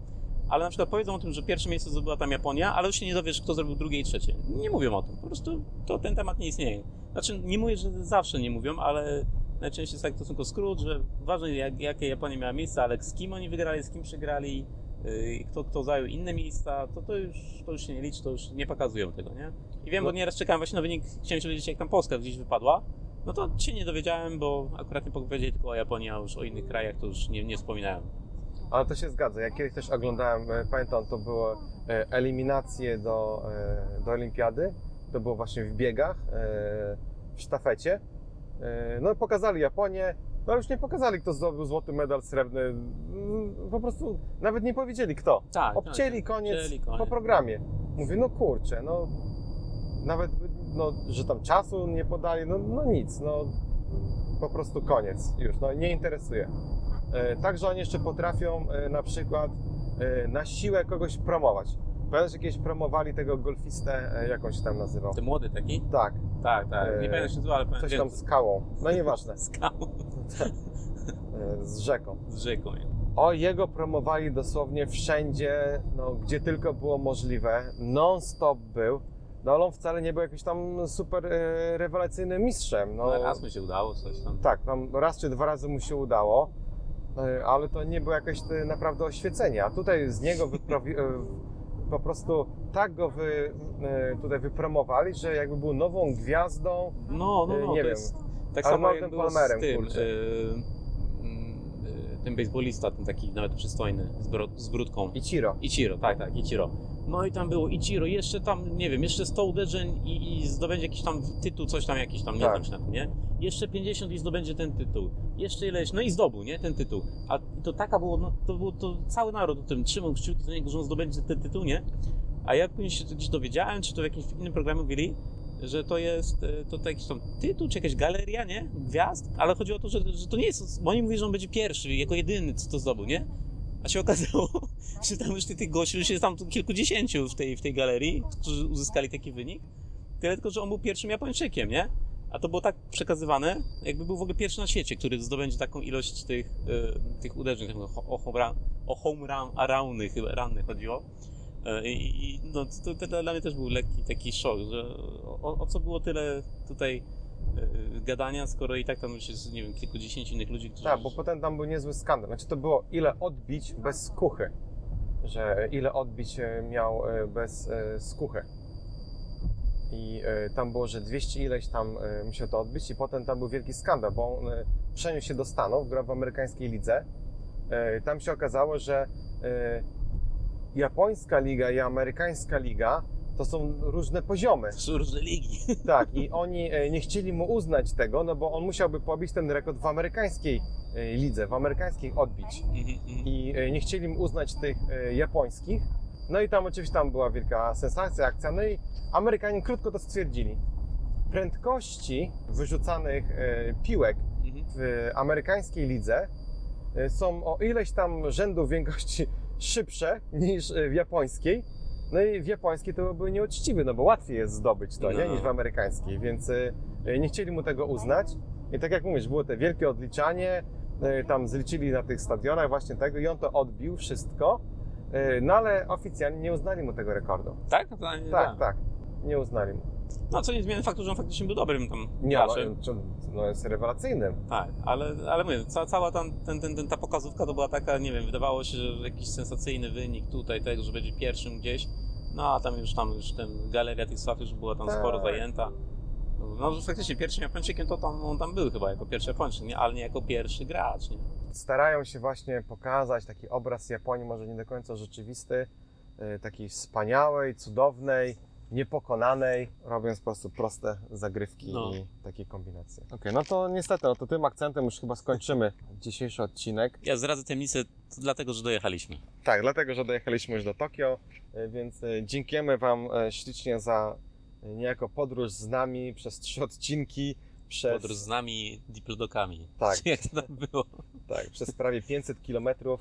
Ale na przykład powiedzą o tym, że pierwsze miejsce zdobyła tam Japonia, ale już się nie dowiesz, kto zrobił drugie i trzecie. Nie mówią o tym. Po prostu to ten temat nie istnieje. Znaczy, nie mówię, że zawsze nie mówią, ale najczęściej jest tak stosunku skrót, że ważne jak, jakie Japonia miała miejsca, ale z kim oni wygrali, z kim przegrali, yy, kto, kto zajął inne miejsca, to, to, już, to już się nie liczy, to już nie pokazują tego, nie? I wiem, bo No. nieraz czekałem właśnie na wynik, chciałem się dowiedzieć, jak tam Polska gdzieś wypadła. No to się nie dowiedziałem, bo akurat nie powiedzieli tylko o Japonii, a już o innych krajach to już nie, nie wspominałem. Ale to się zgadza. Ja kiedyś też oglądałem, e, pamiętam, to było e, eliminacje do, e, do olimpiady. To było właśnie w biegach, w sztafecie. No pokazali Japonię, no ale już nie pokazali, kto zdobył złoty medal srebrny. Mm, Po prostu nawet nie powiedzieli kto. Tak, Obcięli tak, koniec obcięli, koniec. po programie. Mówię, no kurczę, no nawet, no, że tam czasu nie podali, no, no nic, no po prostu koniec już, no nie interesuje. E, Także oni jeszcze potrafią e, na przykład e, na siłę kogoś promować. Pamiętasz, jakieś promowali tego golfistę, jak on się tam nazywał? Ty młody taki? Tak, Tak, tak. Nie pamiętam się nazywa, ale coś pamiętam. tam z skałą, no nieważne, skał e, z rzeką. z rzeką. O, jego promowali dosłownie wszędzie, no, gdzie tylko było możliwe. Non-stop był. No, ale on wcale nie był jakimś tam super e, rewelacyjnym mistrzem. No, No, raz mi się udało coś tam. tak, tam raz czy dwa razy mu się udało, ale to nie było jakieś e, naprawdę oświecenie. A tutaj z niego e, po prostu tak go wy, e, tutaj wypromowali, że jakby był nową gwiazdą. No, no, E, no. nie wiem. jest tak samo jak było Palmerem, z tym, kurczę. e, mm, e, ten baseballista, ten taki nawet przystojny, z, bro, z brudką. Ichiro. Ichiro, tak, tak, Ichiro. No i tam było Ichiro, jeszcze tam, nie wiem, jeszcze 100 uderzeń i, i zdobędzie jakiś tam tytuł, coś tam jakiś tam, nie Tak. tym, nie? Jeszcze 50 i zdobędzie ten tytuł. Jeszcze ileś, no i zdobył, nie, ten tytuł. A to taka było, no, to było, to cały naród o tym trzymał kciuki za niego, że on zdobędzie ten tytuł, nie? A ja później się gdzieś dowiedziałem, czy to w jakimś innym programie mówili, że to jest, e, to, to jakiś tam tytuł, czy jakaś galeria, nie? Gwiazd, ale chodzi o to, że, że to nie jest, oni mówili, że on będzie pierwszy, jako jedyny, co to zdobył, nie? A się okazało, że tam już tych, gości już jest tam kilkudziesięciu w tej, w tej galerii, którzy uzyskali taki wynik. Tyle tylko, że on był pierwszym Japończykiem, nie? A to było tak przekazywane, jakby był w ogóle pierwszy na świecie, który zdobędzie taką ilość tych, e, tych uderzeń, o, o, home run- o home run, a rauny, chyba ranny chodziło. E, I, i no, to, to dla mnie też był lekki taki szok, że o, o co było tyle tutaj e, gadania, skoro i tak tam już jest, nie wiem, kilkudziesięciu innych ludzi, którzy... Tak, bo potem tam był niezły skandal. Znaczy to było ile odbić bez skuchy. Że ile odbić e, miał bez skuchy. I tam było, że 200 ileś tam musiał to odbić i potem tam był wielki skandal, bo on przeniósł się do Stanów, grał w amerykańskiej lidze. Tam się okazało, że japońska liga i amerykańska liga to są różne poziomy. Są różne ligi. Tak, i oni e, nie chcieli mu uznać tego, no bo on musiałby pobić ten rekord w amerykańskiej e, lidze, w amerykańskich odbić. I e, nie chcieli mu uznać tych japońskich. No i tam oczywiście tam była wielka sensacja, akcja. No i Amerykanie krótko to stwierdzili. Prędkości wyrzucanych piłek w amerykańskiej lidze są o ileś tam rzędów większości szybsze niż e, w japońskiej. No i w japońskiej to były nieuczciwy, no bo łatwiej jest zdobyć to, nie, No. niż w amerykańskiej, więc e, nie chcieli mu tego uznać. I tak jak mówisz, było te wielkie odliczanie, e, tam zliczyli na tych stadionach właśnie tego i on to odbił wszystko, e, no ale oficjalnie nie uznali mu tego rekordu. Tak? To, nie, Tak, tak, nie uznali mu. No co nie zmienia faktu, że on faktycznie był dobrym tam Nie, no, graczem. no jest rewelacyjnym. Tak, ale, ale mówię, ca, cała tam, ten, ten, ten, ta pokazówka to była taka, nie wiem, wydawało się, że jakiś sensacyjny wynik tutaj tego, że będzie pierwszym gdzieś. No a tam już tam już ten galeria tych sław już była tam Tak. sporo zajęta. No, że faktycznie pierwszym Japończykiem to tam, on tam był chyba jako pierwszy Japończyk, nie? ale nie jako pierwszy gracz. Nie? Starają się właśnie pokazać taki obraz Japonii, może nie do końca rzeczywisty, y, takiej wspaniałej, cudownej, niepokonanej, robiąc po prostu proste zagrywki No. i takie kombinacje. Okej, no to niestety, no to tym akcentem już chyba skończymy dzisiejszy odcinek. Ja zdradzę tajemnicę to dlatego, że dojechaliśmy. Tak, dlatego, że dojechaliśmy już do Tokio, y, więc y, dziękujemy Wam y, ślicznie za niejako podróż z nami przez trzy odcinki, przez, Podróż z nami diplodokami. Tak. Jak to tam było? tak, przez prawie 500 kilometrów.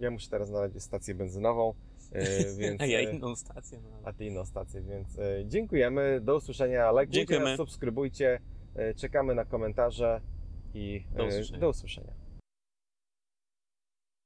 Ja muszę teraz znaleźć stację benzynową, więc... A ja y, inną stację. No. a ty inną stację, więc e, dziękujemy, do usłyszenia, lajkujcie, subskrybujcie, e, czekamy na komentarze i Do e, usłyszenia. do usłyszenia.